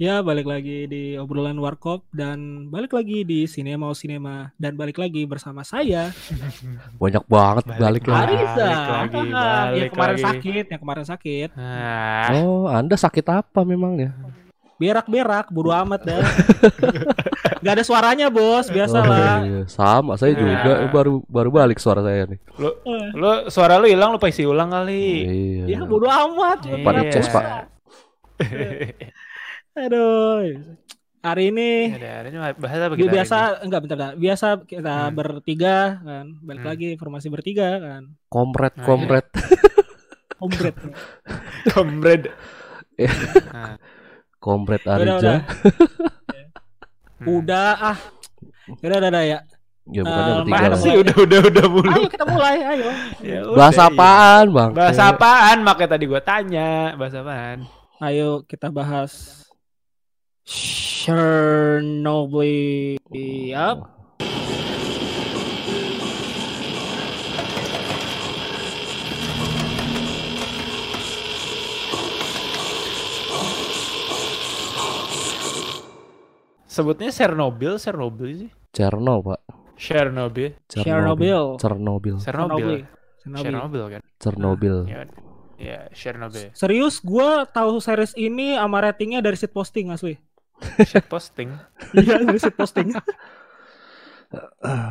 Ya, balik lagi di obrolan Warkop dan balik lagi di Sinema o Sinema dan balik lagi bersama saya Banyak banget balik, lagi. Arisa. Balik lagi, yang balik kemarin lagi. sakit, yang kemarin sakit. Ah, Oh, Anda sakit apa memangnya? Berak-berak, bodo amat dah. Gak ada suaranya, Bos, Oh, biasalah. iya. Sama, saya juga Nah. Eh, baru baru balik suara saya nih. lu, lu suara lu hilang lu isi ulang kali. Iya. Ya, bodo amat. Iya. Pada Iya. Pak. Aduh. Hari ini cuma bahasa apa kita biasa hari enggak bentar, bentar. biasa kita Hmm. bertiga kan balik Hmm. lagi informasi bertiga kan Komret, Nah, komret. komplit ini? Comrade. Iya. Nah, Komret Udah, Arija. udah. hmm. udah ah udah udah, udah ya Ya bukannya Eh, bertiga lah. sih udah udah udah mulu. ayo kita mulai ayo Ya udah, Bahasa iya. apaan, Bang? Bahasa apaan? Makanya tadi gua tanya, bahasa apaan? ayo kita bahas Chernobyl Yap. Sebutnya Chernobyl, Chernobyl sih. Cherno, Pak. Chernobyl, Chernobyl Chernobyl. Chernobyl, Chernobyl. Chernobyl kan? Chernobyl. Ya, ya Chernobyl. Serius, gua tahu series ini sama ratingnya dari sit posting asli. Shit posting. Iya sit posting.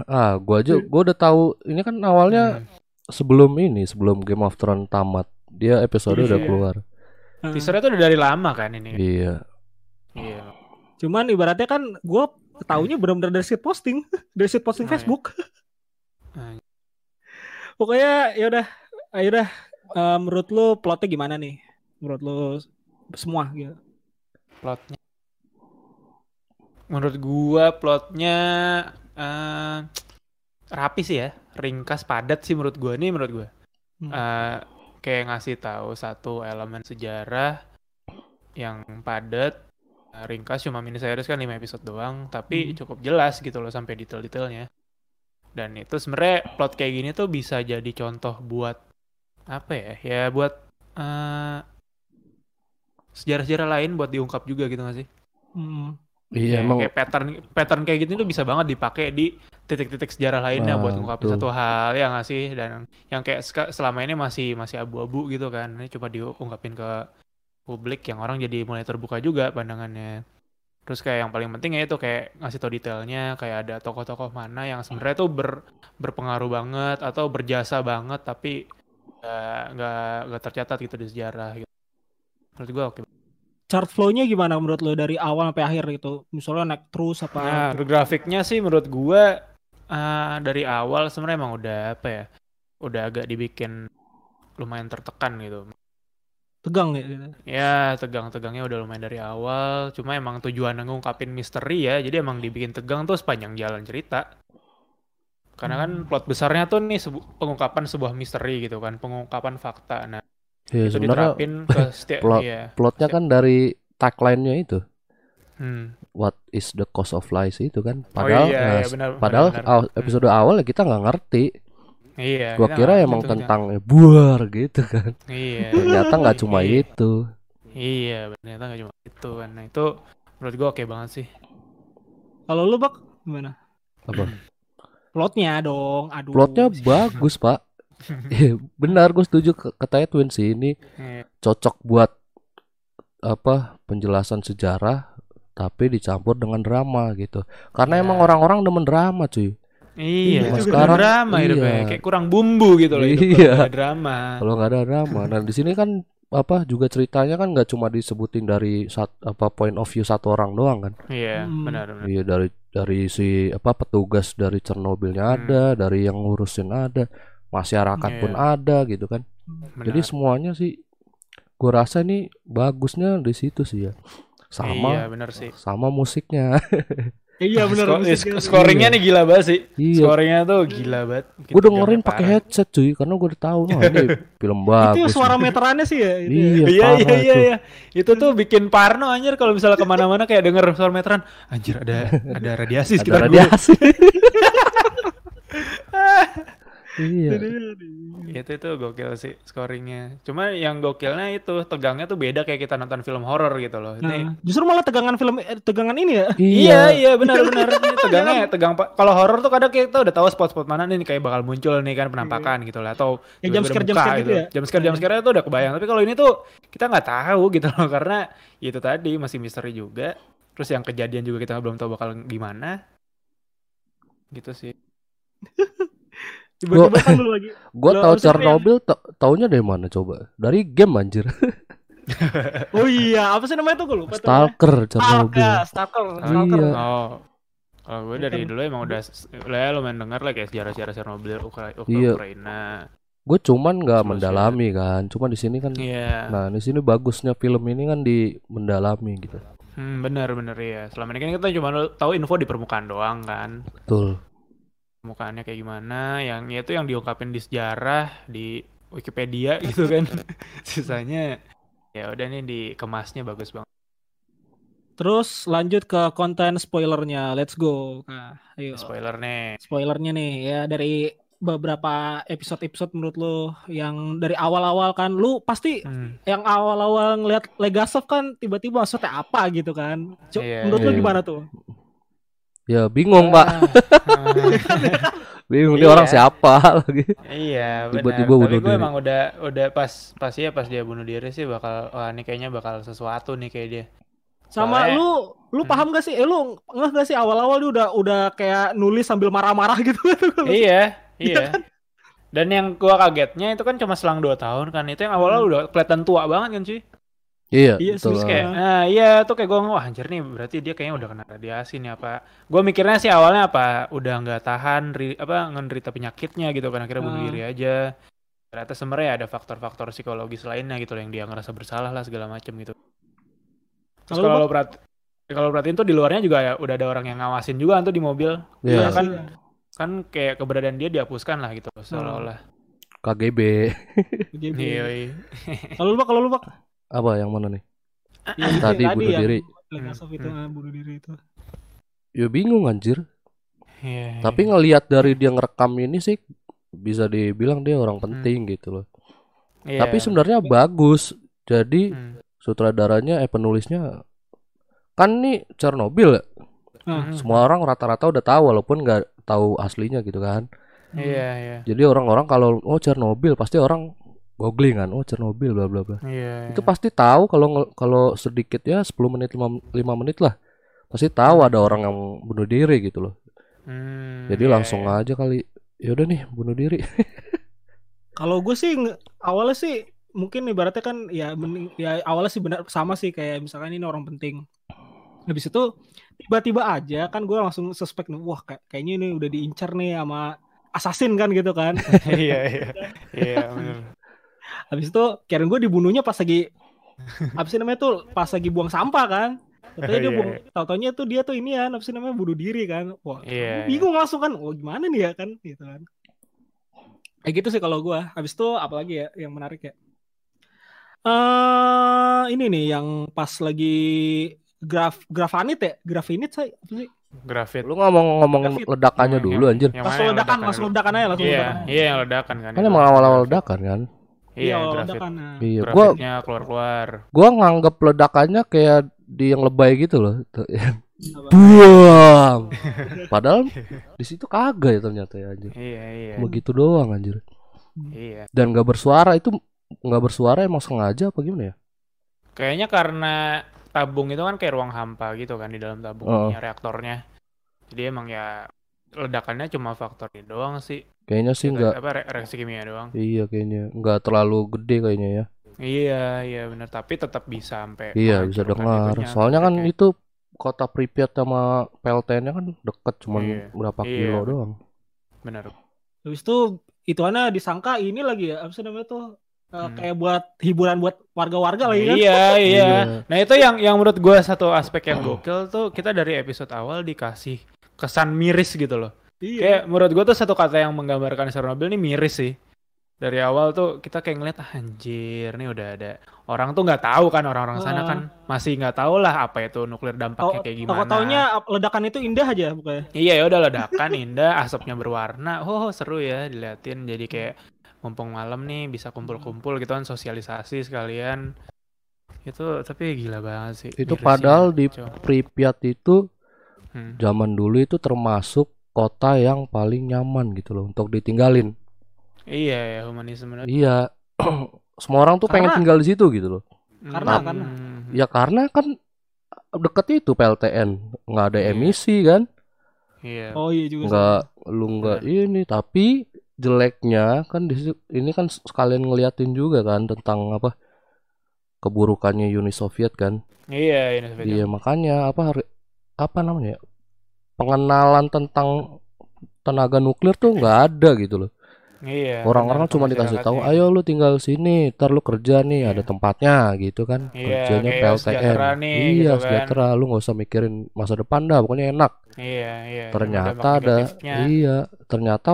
Ah, gua aja gua udah tahu ini kan awalnya Hmm. sebelum ini, sebelum Game of Thrones tamat. Dia episode udah Iya. keluar. Nah, Teasernya tuh udah dari lama kan ini. Iya. Iya. Cuman ibaratnya kan gua taunya benar-benar dari sit posting, dari sit posting Oh, iya. Facebook. Ah. Pokoknya ya udah, ayo dah. Eh, menurut lu plotnya gimana nih? Menurut lu semua gitu. plotnya menurut gua plotnya eh rapi sih ya ringkas padat sih menurut gua nih menurut gua Hmm. Eh, kayak ngasih tahu satu elemen sejarah yang padat eh, ringkas cuma mini series kan 5 episode doang tapi Hmm. cukup jelas gitu loh sampai detail-detailnya dan itu sebenarnya plot kayak gini tuh bisa jadi contoh buat apa ya ya buat eh, sejarah-sejarah lain buat diungkap juga gitu gak sih Hmm. Iya, Ya, emang kayak pattern pattern kayak gitu tuh bisa banget dipakai di titik-titik sejarah lainnya buat Ah, ngungkapin betul. satu hal ya nggak sih? Dan yang kayak selama ini masih masih abu-abu gitu kan. Ini coba diungkapin ke publik yang orang jadi mulai terbuka juga pandangannya. Terus kayak yang paling penting ya itu kayak ngasih tau detailnya kayak ada tokoh-tokoh mana yang sebenarnya tuh ber, berpengaruh banget atau berjasa banget tapi nggak nggak nggak tercatat gitu di sejarah gitu. Menurut gua oke Chart flow-nya gimana menurut lu dari awal sampai akhir gitu? Misalnya naik terus apa? Nah, grafiknya sih menurut gua eh, dari awal sebenarnya emang udah apa ya? Udah agak dibikin lumayan tertekan gitu. Tegang ya gitu. Ya, tegang-tegangnya udah lumayan dari awal. Cuma emang tujuan ngungkapin misteri ya. Jadi emang dibikin tegang tuh sepanjang jalan cerita. Karena kan plot besarnya tuh nih sebu- pengungkapan sebuah misteri gitu kan, pengungkapan fakta. Nah, ya, itu sebenarnya diterapin ke setiap plot- iya. plotnya kan dari tagline-nya itu. Hmm. What is the cost of lies itu kan. Oh Padahal iya, nah, iya benar. padahal benar, aw- benar. episode awal ya kita nggak ngerti. Hmm. Iya, Gua kita kira emang gitu, tentang eh, buar gitu kan. Iya. Ternyata nggak cuma Iya. itu. Iya, ternyata nggak cuma itu kan. Nah, itu menurut gua oke banget sih. Kalau lu bak gimana? Apa? Plotnya dong. Aduh. Plotnya bagus, Pak. Iya, Benar, gue setuju ke- katanya Twins ini Iya. cocok buat apa penjelasan sejarah tapi dicampur dengan drama gitu. Karena Ya. emang orang-orang demen drama, cuy. Iya, Iya, itu sekarang drama hidupnya. iya. Kayak kurang bumbu gitu loh hidup kalau Iya. nggak ada drama. Kalau nggak ada drama. Nah, di sini kan apa juga ceritanya kan nggak cuma disebutin dari sat, apa point of view satu orang doang kan. Iya, Hmm. benar benar. Iya dari dari si apa petugas dari Chernobylnya Hmm. ada, dari yang ngurusin ada, masyarakat pun Iya. ada gitu kan. benar. Jadi semuanya sih gue rasa nih bagusnya di situ sih ya. Sama Iya, benar sih. sama musiknya. Iya benar. Sko- musiknya. sk- scoringnya nih gila banget sih. iya. Scoringnya tuh gila banget. Bikin Gue dengerin pakai headset cuy karena gue udah tahu wah ini film Itu bagus. yang suara nih. meterannya sih ya. itu ya. Iya, Iya iya iya itu. iya. Itu tuh bikin parno anjir kalau misalnya ke mana-mana kayak denger suara meteran. Anjir ada ada radiasi Ada radiasi. Iya. Itu itu gokil sih scoringnya. Cuma yang gokilnya itu tegangnya tuh beda kayak kita nonton film horor gitu loh. Ini Nah, justru malah tegangan film eh, tegangan ini ya. Iya iya benar-benar Ini tegangnya tegang pak. Kalau horor tuh kadang kita udah tahu spot-spot mana nih kayak bakal muncul nih kan penampakan gitu lah atau Ya, jump tiba-tiba scare- jump muka scare gitu ya. Jump scare jump scare tuh udah kebayang. Tapi kalau ini tuh kita nggak tahu gitu loh karena ya itu tadi masih misteri juga. Terus yang kejadian juga kita belum tahu bakal gimana. Gitu sih. Tiba-tiba kan lu lagi. Gua tahu Chernobyl ta- taunya dari mana coba? Dari game anjir. Oh iya, apa sih namanya tuh gue lupa. Stalker Stalker, Chernobyl. Stalker, Oh, Stalker. iya. Oh. Kalau gue dari dulu emang udah lah ya lumayan dengar lah kayak sejarah-sejarah Chernobyl Ukra Ukra- Iya. Ukraina. Gue cuman nggak mendalami kan. Cuma di sini kan. Iya. Nah di sini bagusnya film ini kan di mendalami gitu. Hmm, bener bener ya. Selama ini kan kita cuma tahu info di permukaan doang kan. Betul. Permukaannya kayak gimana, yang ya itu yang diungkapin di sejarah, di Wikipedia gitu kan. Sisanya ya udah nih dikemasnya bagus banget. Terus lanjut ke konten spoilernya. Let's go. Nah, ayo. Spoiler nih. Spoilernya nih ya dari beberapa episode-episode menurut lu yang dari awal-awal kan lu pasti Hmm. yang awal-awal ngeliat Legasov kan tiba-tiba maksudnya apa gitu kan. Co- Iya, menurut lu iya. gimana tuh? Ya bingung pak. Ah, Bingung ini Iya. orang siapa lagi. iya, benar. Tiba-tiba Tapi bunuh gue diri. emang udah udah pas pas ya pas dia bunuh diri sih bakal wah ini kayaknya bakal sesuatu nih kayak dia. Sama Soalnya- lu lu Hmm. paham gak sih? Eh lu ngeh gak sih awal-awal dia udah udah kayak nulis sambil marah-marah gitu iya, iya. Dan yang gua kagetnya itu kan cuma selang 2 tahun kan. Itu yang awalnya udah kelihatan tua banget kan cuy. Iya. Iya, betul. terus kayak, Ah. nah iya tuh kayak gue wah anjir nih berarti dia kayaknya udah kena radiasi nih apa. Gue mikirnya sih awalnya apa udah nggak tahan ri- apa ngenderita penyakitnya gitu kan akhirnya bunuh diri aja. Ternyata sebenarnya ada faktor-faktor psikologis lainnya gitu loh yang dia ngerasa bersalah lah segala macem gitu. Terus Kalau lo perhati kalau perhatiin tuh di luarnya juga ya udah ada orang yang ngawasin juga tuh di mobil. Iya. Ya kan kan kayak keberadaan dia dihapuskan lah gitu seolah-olah. KGB. Gitu. Iya, iya. Kalau lu Bak, kalau lu Bak. Apa yang mana nih? Yang Tadi bunuh yang diri. Legasov itu Hmm. ah, bunuh diri itu. Ya bingung anjir. Iya, Tapi ngelihat dari dia ngerekam ini sih bisa dibilang dia orang penting gitu loh. Iya. Tapi sebenarnya bagus. Jadi Hmm. sutradaranya eh penulisnya kan nih Chernobyl ya. Ah. Hmm. Semua orang rata-rata udah tahu walaupun nggak tahu aslinya gitu kan. Iya, iya. Jadi orang-orang kalau oh Chernobyl pasti orang googling kan, oh Chernobyl bla bla bla. Iya. Itu pasti tahu kalau kalau sedikit ya 10 menit 5, 5 menit lah. Pasti tahu ada orang yang bunuh diri gitu loh. Hmm, Jadi iya, langsung iya. aja kali ya udah nih bunuh diri. Kalau gue sih awalnya sih mungkin ibaratnya kan ya ya awalnya sih benar sama sih kayak misalkan ini orang penting. Habis itu tiba-tiba aja kan gue langsung suspek nih, wah kayak- kayaknya ini udah diincar nih sama assassin kan gitu kan. iya iya iya. Habis itu kirain gue dibunuhnya pas lagi apa sih namanya tuh pas lagi buang sampah kan. Katanya dia Iya, buang, tau-taunya tuh dia tuh ini ya, apa sih namanya bunuh diri kan. Wah, Iya, gua bingung langsung kan. Wah, gimana nih ya kan gitu kan. Kayak gitu sih kalau gua. Habis itu apalagi ya yang menarik ya. Eh ini nih yang pas lagi graf grafanit ya, grafinit saya apa sih? Grafit. Lu ngomong ngomong David. ledakannya Yang- dulu anjir. yang Langsung yang ledakan, langsung ledakan aja langsung Iya, ledakan. iya yang ledakan kan. Kan emang awal-awal ledakan kan. Iya, ledakan. Nah. Iya, gua keluar-keluar. gua nganggep ledakannya kayak di yang lebay gitu loh. Buang. Padahal di situ kagak ya ternyata ya anjir. Iya, iya. Begitu doang anjir. Iya. Dan gak bersuara itu nggak bersuara emang sengaja apa gimana ya? Kayaknya karena tabung itu kan kayak ruang hampa gitu kan di dalam tabungnya reaktornya. Jadi emang ya ledakannya cuma faktor ini doang sih. Kayaknya sih nggak. apa re- reaksi kimia doang. Iya kayaknya nggak terlalu gede kayaknya ya. Iya, iya benar, tapi tetap bisa sampai Iya bisa dengar. itunya, Soalnya kan kayak- itu kota Pripyat sama PLTN-nya kan deket cuman Iya. berapa Iya. kilo doang. benar. Habis itu ituannya disangka ini lagi ya, apa sih namanya tuh? Eh, Hmm. kayak buat hiburan buat warga-warga lagi kan. Iya, iya. Iya. Nah, itu yang yang menurut gua satu aspek yang gokil tuh kita dari episode awal dikasih kesan miris gitu loh. Iya. Kayak menurut gua tuh satu kata yang menggambarkan Chernobyl ini miris sih. dari awal tuh kita kayak ngeliat "Ah, anjir nih udah ada orang tuh nggak tahu kan orang-orang sana kan masih nggak tahu lah apa itu nuklir dampaknya kayak gimana. Tau taunya ledakan itu indah aja bukannya. Iya ya udah ledakan indah, asapnya berwarna. Oh, seru ya diliatin. Jadi kayak mumpung malam nih bisa kumpul-kumpul gitu kan sosialisasi sekalian. Itu tapi gila banget sih. Itu padahal di Kacau. Pripyat itu Hmm. zaman dulu itu termasuk kota yang paling nyaman gitu loh untuk ditinggalin. Iya ya humanisme. Iya. Semua orang tuh pengen Karena- tinggal di situ gitu loh. Karena- Hmm. karena. Ya karena kan deket itu PLTN, nggak ada Iya. emisi kan, Iya. Oh iya juga. sih. nggak lu nggak ini. Tapi jeleknya kan di situ- ini kan sekalian ngeliatin juga kan tentang apa keburukannya Uni Soviet kan. Iya, ini sepeda. Iya makanya apa hari- apa namanya ya, pengenalan tentang tenaga nuklir tuh nggak ada gitu loh. Iya. Orang-orang cuma dikasih tahu, masyarakatnya. ayo lu tinggal sini, ntar lu kerja nih, Iya. ada tempatnya gitu kan. Iya, Kerjanya PLTN. sejahtera nih, iya, gitu kan. sejahtera. Lu nggak usah mikirin masa depan dah, pokoknya enak. Iya, iya. Ternyata ada, iya, ternyata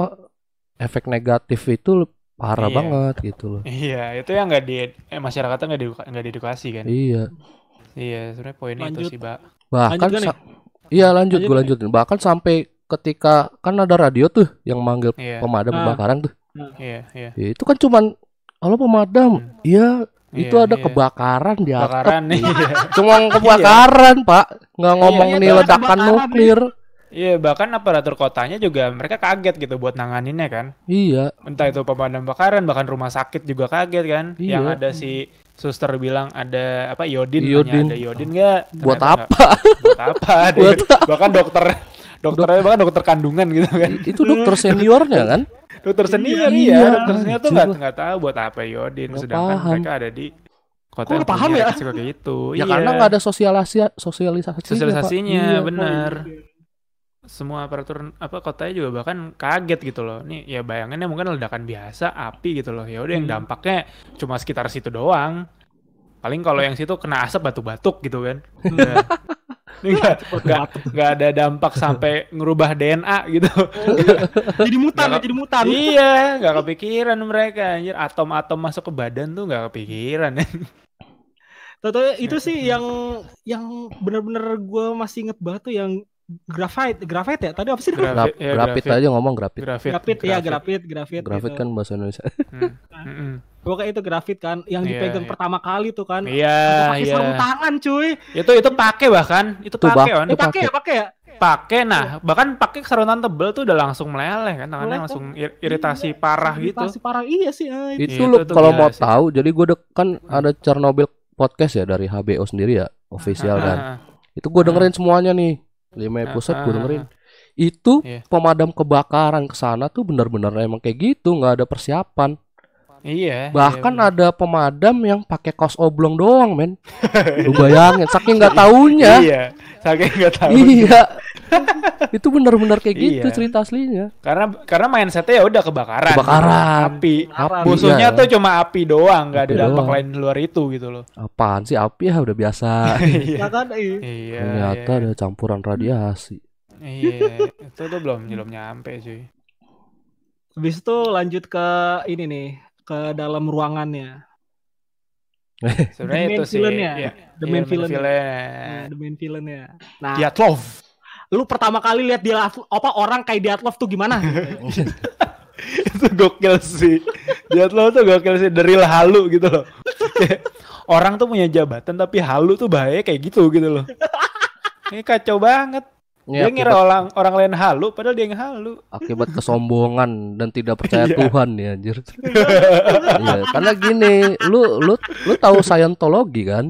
efek negatif itu parah Iya. banget gitu loh. Iya, itu yang nggak di eh, masyarakatnya nggak di nggak diedukasi kan. Iya. Iya, sebenarnya poinnya itu sih, Mbak. Bahkan Lanjut iya lanjut, Lanjut gue nih. lanjutin. Bahkan sampai ketika kan ada radio tuh yang manggil Iya, pemadam Ah. kebakaran tuh. iya, iya. Ya, itu kan cuman halo pemadam. Hmm. Iya, itu Iya, ada iya. kebakaran di atap. Kebakaran nih. Iya. Cuma kebakaran, Pak. Nggak ngomong iya, nih ledakan kebakaran nih. nuklir. Iya, bahkan aparatur kotanya juga mereka kaget gitu buat nanganinnya kan. Iya, Entah itu pemadam kebakaran, bahkan rumah sakit juga kaget kan. Iya. Yang ada si suster bilang ada apa iodin, Iodin. nanya ada iodin nggak? buat apa? nggak. Buat apa? Buat bahkan dokter dokternya bahkan dokter kandungan gitu kan. itu dokter seniornya kan? Dokter senior Iya, iya, dokter senior tuh nggak nggak tahu buat apa iodin, Nggak sedangkan paham. mereka ada di kota Kok paham ya? kayak gitu. Ya Iya. karena nggak ada sosialisasi sosialisasi sosialisasinya, Iya. bener. Semua aparatur apa kotanya juga bahkan kaget gitu loh. Nih ya bayangannya mungkin ledakan biasa, api gitu loh. Ya udah yang Hmm. dampaknya cuma sekitar situ doang. Paling kalau yang situ kena asap batuk-batuk gitu kan. Hmm. Udah. Ini nggak ada dampak sampai ngerubah DNA gitu. jadi mutan, Nggak- jadi mutan. iya, nggak kepikiran mereka anjir. Atom-atom masuk ke badan tuh nggak kepikiran. Tahu itu sih yang yang bener-bener gue masih inget banget tuh yang grafite, grafite ya. Tadi apa sih? Graf, Grafit, ya, grafit grafit. aja ngomong grafit. Grafit, Grafit, ya grafit, grafit. Grafit gitu. kan bahasa Indonesia. Hmm, mm-mm. Pokoknya itu grafit kan, yang Iya, dipegang iya. pertama kali tuh kan. Iya, pakai iya. sarung tangan cuy. Itu itu pakai bahkan, itu Tuh, pakai on. Eh Itu pakai ya, pakai ya. Pakai nah, bahkan pakai sarung tangan tebel tuh udah langsung meleleh kan tangannya Meleleh. langsung ir- iritasi parah gitu. Iritasi parah iya sih. ah, itu. Itu Iya, lu kalau mau sih. tahu, jadi gue dek kan ada Chernobyl podcast ya dari HBO sendiri ya, official kan. Ah, Itu gue dengerin semuanya nih, lima episode gue ah, dengerin. Itu Iya. pemadam kebakaran ke sana tuh benar-benar emang kayak gitu, nggak ada persiapan. Iya. Bahkan iya, ada pemadam yang pakai kaos oblong doang, men. Lu bayangin, saking nggak taunya. Iya, saking nggak tahu. Iya. itu benar-benar kayak gitu Iya. cerita aslinya. Karena karena mindsetnya ya udah kebakaran. Kebakaran. Api. Api, Musuhnya iya. tuh cuma api doang, nggak ada dampak doang. lain di luar itu gitu loh. Apaan sih api ya udah biasa. Ya kan, iya. Iya. Ternyata iya. ada campuran radiasi. Iya, itu tuh belum belum nyampe cuy. Habis itu lanjut ke ini nih, ke dalam ruangannya. Sebenarnya itu sih. villain-nya. Iya, The main villain-nya. Nah, the main villain-nya. Nah, Dyatlov. lu pertama kali lihat dia apa orang kayak Diatlov tuh gimana? itu gokil sih. Dyatlov tuh gokil sih dari halu gitu loh. Orang tuh punya jabatan tapi halu tuh bahaya kayak gitu gitu loh. Ini kacau banget. Ini Dia ngira orang orang lain halu padahal dia yang halu. akibat kesombongan dan tidak percaya Iya. Tuhan ya anjir. Iya, karena gini, lu lu lu tahu Scientology kan?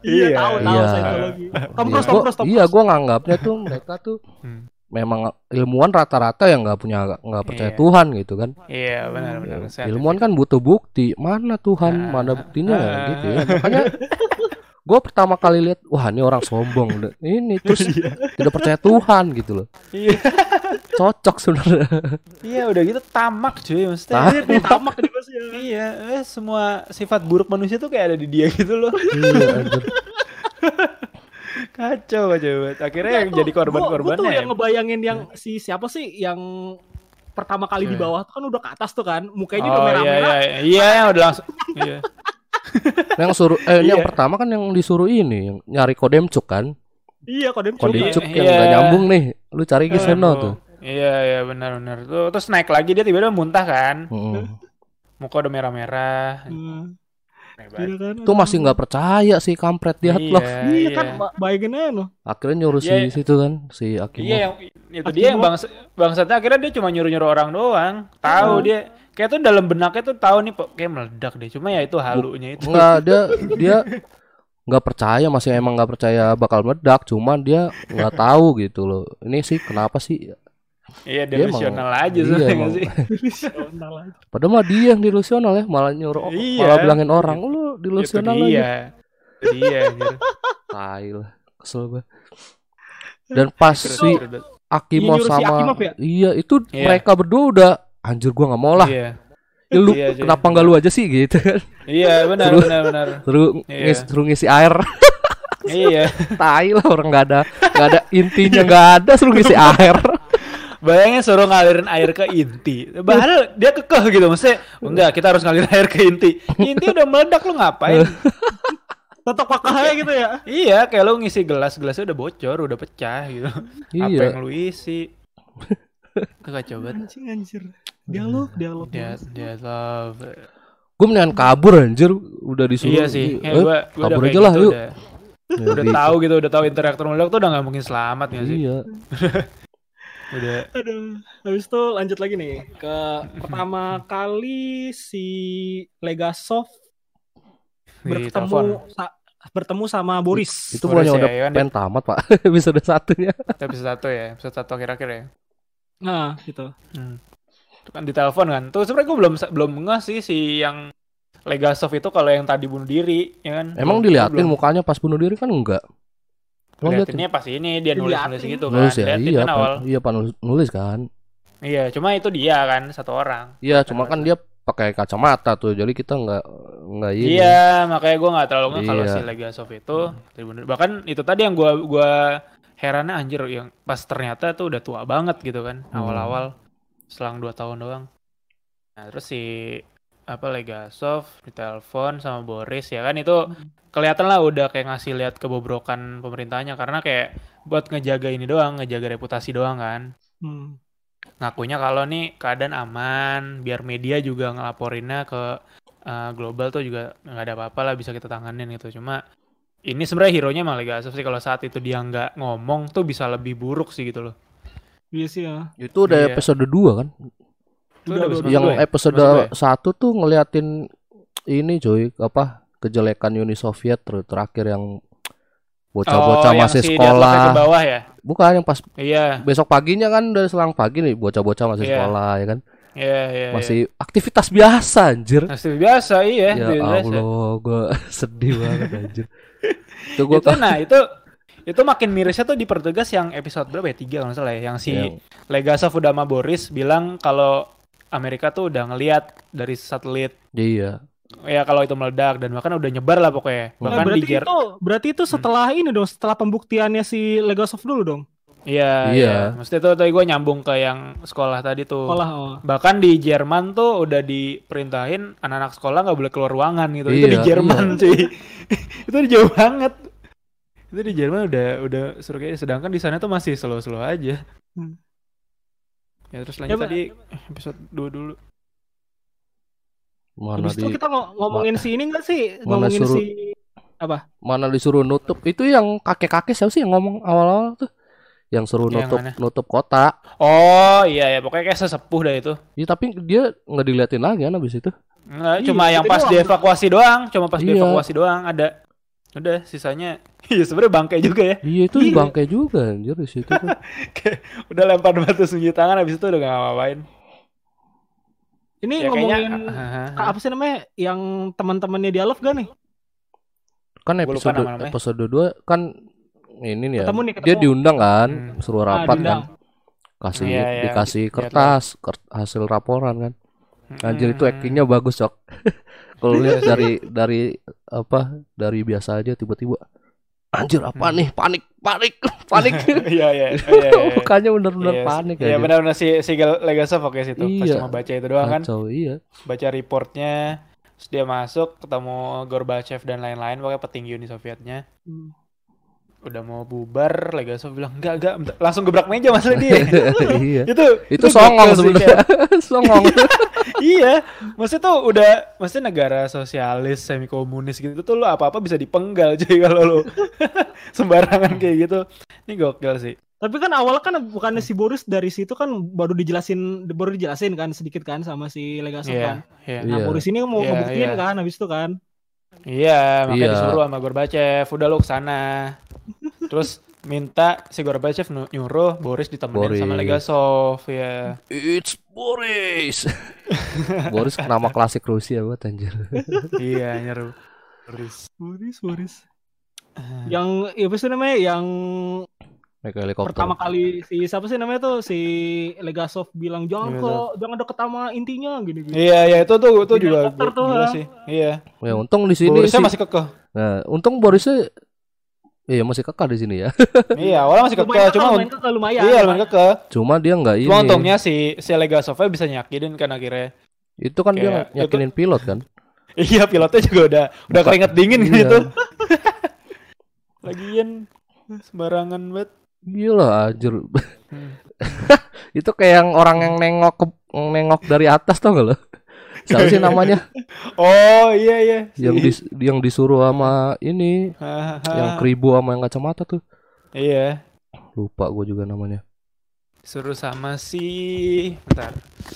Iya, tahu tahu Iya. Scientology. Tom Iya, Cruise, Tom gua- Cruise, Tom iya, gua nganggapnya tuh mereka tuh Hmm. memang ilmuwan rata-rata yang nggak punya nggak percaya Iya. Tuhan gitu kan. Iya benar benar. Ya, ilmuwan kan butuh bukti. Mana Tuhan, Ah, mana buktinya ah, gitu ya. Makanya gue pertama kali lihat, wah ini orang sombong. Ini terus tidak percaya Tuhan gitu loh. Iya. Cocok sebenarnya. Iya udah gitu tamak cuy maksudnya. Tamak. Dia tamak juga sih. Iya, eh, semua sifat buruk manusia tuh kayak ada di dia gitu loh. Iya. Kacau kacau banget. Akhirnya yang Iya, tuh, jadi gua tuh korban-korbannya. yang ngebayangin yang si siapa sih yang pertama kali di bawah tuh kan udah ke atas tuh kan, mukanya udah Oh iya merah-merah. iya iya yang udah langsung. Iya. Yang suruh eh ini yang Iya. pertama kan yang disuruh ini yang nyari kodemcuk kan Iya, kodem kodemcuk Iya, yang iya. nggak nyambung nih lu cari ke sono Aduh. tuh Iya iya benar benar. Tuh terus naik lagi dia tiba-tiba muntah kan. Mm. Muka udah merah-merah. Hmm, iya kan. itu masih nggak percaya sih kampret dia Iya, loh Iya kan, ba- bayangin aja no. akhirnya nyuruh Iya. si situ kan si Akimo Iya yang itu Akimo. dia yang bangsa bangsatnya akhirnya dia cuma nyuruh-nyuruh orang doang. Tahu Hmm. dia kayak tuh dalam benaknya tuh tahu nih kok kayak meledak deh. Cuma ya itu halunya itu. nggak dia dia nggak percaya masih emang nggak percaya bakal meledak cuman dia nggak tahu gitu loh ini sih kenapa sih Iya Dia emang- delusional aja iya, sih. Delusional aja. padahal mah dia yang delusional ya malah nyuruh Iya. malah bilangin orang lu Itu delusional aja dia. Dia anjir. tai lah kesel banget dan pas Terus- si terus- Akimo Iya, si sama Akimov ya? iya itu Iya. mereka berdua udah anjir gua nggak mau lah Iya. Ya, lu Iya, kenapa nggak lu aja sih gitu kan Iya benar Terus- benar benar. suruh Iya. ngis, suruh ngisi air Iya. tai lah orang nggak ada nggak ada intinya nggak ada suruh ngisi air Bayangin suruh ngalirin air ke inti. Padahal dia kekeh gitu. Maksudnya, enggak, kita harus ngalirin air ke inti. Inti udah meledak lu ngapain? Tetap pakahnya gitu ya. iya, kayak lu ngisi gelas, gelasnya udah bocor, udah pecah gitu. Apa iya yang lu isi? Kacau banget. Anjing anjir. Dialog, dialog. Dia, dia love. gue mendingan kabur anjir udah disuruh Iya sih. eh, gua, gua kabur aja lah gitu, yuk Udah, Ya, udah di- tahu gitu, udah tahu interaktor meledak tuh udah nggak mungkin selamat ya sih. iya Udah. Aduh. Habis itu lanjut lagi nih ke pertama kali si Legasov bertemu sa- bertemu sama Boris. itu bukannya ya, udah ya kan, pengen tamat pak episode satunya Episode satu ya, episode satu akhir-akhir ya. Nah, gitu. Hmm. Itu kan ditelepon kan. Tuh sebenarnya gue belum belum ngeh sih si yang Legasov itu kalau yang tadi bunuh diri, ya kan? emang diliatin belum. mukanya pas bunuh diri kan enggak? Liatinnya pas ini dia nulis nulis gitu kan. nulis ya Liatin iya kan awal. Iya pak nulis, nulis kan Iya, cuma itu dia kan satu orang. iya cuma kan dia pakai kacamata tuh jadi kita nggak nggak ini Iya, makanya gue nggak terlalu ngeh kalau Iya. si Legasov itu dibunuh. Bahkan itu tadi yang gua gua herannya anjir yang pas ternyata tuh udah tua banget gitu kan Hmm. awal-awal selang dua tahun doang. Nah, terus si apa Legasov ditelepon sama Boris ya kan itu kelihatan lah udah kayak ngasih lihat kebobrokan pemerintahnya karena kayak buat ngejaga ini doang, ngejaga reputasi doang kan. Hmm. Ngakunya kalau nih keadaan aman, biar media juga ngelaporinnya ke uh, global tuh juga nggak ada apa-apa lah bisa kita tanganin gitu. Cuma ini sebenarnya hero-nya emang Legasov sih kalau saat itu dia nggak ngomong tuh bisa lebih buruk sih gitu loh. Iya sih ya. itu udah Iya. episode 2 kan Udah, udah yang ya? episode satu tuh ngeliatin ini cuy apa kejelekan Uni Soviet ter- terakhir yang bocah-bocah Oh, masih si sekolah ke bawah ya? bukan yang pas Iya, besok paginya kan udah selang pagi nih bocah-bocah masih Iya. sekolah ya kan iya, iya. masih aktivitas biasa anjir iya. Masih biasa iya, ya biasa. Allah gue sedih banget anjir itu gue Itu nah itu itu makin mirisnya tuh dipertegas yang episode berapa ya? Tiga kalau salah ya. Yang si Yang- Legasov udah sama Boris bilang kalau Amerika tuh udah ngeliat dari satelit iya ya kalau itu meledak dan bahkan udah nyebar lah pokoknya. Nah, Nah, Bahkan di berarti Jer itu berarti itu setelah ini dong, setelah pembuktiannya si Legasov dulu dong. Iya, Iya. iya. Maksudnya tuh tadi gue nyambung ke yang sekolah tadi tuh. Sekolah oh. Bahkan di Jerman tuh udah diperintahin anak-anak sekolah nggak boleh keluar ruangan gitu. itu di Iya, Jerman cuy. itu di jauh banget. Itu di Jerman udah udah seru kayak sedangkan di sana tuh masih slow-slow aja. Hmm. Ya terus lanjut Ya, Mbak. tadi episode 2 dulu. mana Habis itu di kita ngo- ngomongin si ini enggak sih? Mana ngomongin suruh- si apa? mana disuruh nutup itu yang kakek-kakek siapa sih yang ngomong awal-awal tuh yang suruh Yang nutup mana? nutup kota Oh iya ya pokoknya kayak sesepuh dah itu. ya tapi dia nggak diliatin lagi kan abis itu Enggak, Iya, cuma yang pas doang. dievakuasi doang, cuma pas Iya. dievakuasi doang ada. Udah sisanya iya sebenarnya bangkai juga ya. iya itu Iya. bangkai juga anjir di situ tuh. Udah lempar batu senji tangan habis itu udah gak ngapain. Ini Ya ngomongin kayaknya Kak, apa sih namanya yang teman-temannya dialog gak nih? kan episode episode 2 kan ini nih ya Ketemu nih, ketemu. dia diundang kan Hmm. suruh Ah, rapat diundang. kan kasih Iya, iya. dikasih Lihat kertas ker- hasil laporan kan anjir itu Hmm. actingnya bagus cok kalau lihat dari dari apa dari biasa aja tiba-tiba anjir apa nih panik panik panik Iya iya iya. iya. mukanya bener-bener Iya, panik Iya aja benar-benar si si Legasov oke situ. Pas Iya. cuma baca itu doang kan. kacau iya Baca reportnya. Terus dia masuk ketemu Gorbachev dan lain-lain pokoknya petinggi Uni Sovietnya. Hmm. Udah mau bubar, Legasov bilang enggak enggak bentar." langsung gebrak meja masalah dia. iya itu itu songong sebenarnya songong iya, maksudnya tuh udah, maksudnya negara sosialis semi komunis gitu tuh lo apa apa bisa dipenggal cuy kalau lo sembarangan kayak gitu. Ini gokil sih. Tapi kan awalnya kan bukannya si Boris dari situ kan baru dijelasin baru dijelasin kan sedikit kan sama si Legasov kan. Iya, iya. Nah Iya. Boris ini mau Iya, ngebuktiin iya. kan habis itu kan. Iya, makanya Iya. disuruh sama Gorbachev, udah lo ke sana. Terus minta si Gorbachev nyuruh Boris ditemenin sama Boris. Legasov, ya. it's Boris Boris nama klasik Rusia buat anjir iya, nyeru. Boris. Boris Boris. Yang ya apa sih namanya yang naik helikopter pertama kali si siapa sih namanya tuh si Legasov bilang jangan Iya, ke jangan deket sama intinya gini gini. Iya, iya itu tuh itu juga helikopter tuh, gila ah. sih. Iya. ya untung di sini Borisnya sih masih kekeh. nah untung Borisnya iya masih kekal di sini ya iya, awalnya masih Lumayan cuma lumayan kan lumayan. iya lumayan kekeh. cuma dia nggak ini Cuma untungnya si si Legasovnya bisa nyakinin kan akhirnya. itu kan dia Kayak- yakinin pilot kan Iya, pilotnya juga udah udah Buka- keringet dingin Iya. gitu. Lagian sembarangan banget. gila anjir Hmm. itu kayak yang orang yang nengok ke nengok dari atas tau gak lo siapa sih namanya Oh, iya iya. yang dis, yang disuruh sama ini yang kribo sama yang kacamata tuh Iya. lupa gue juga namanya Suruh sama si bentar.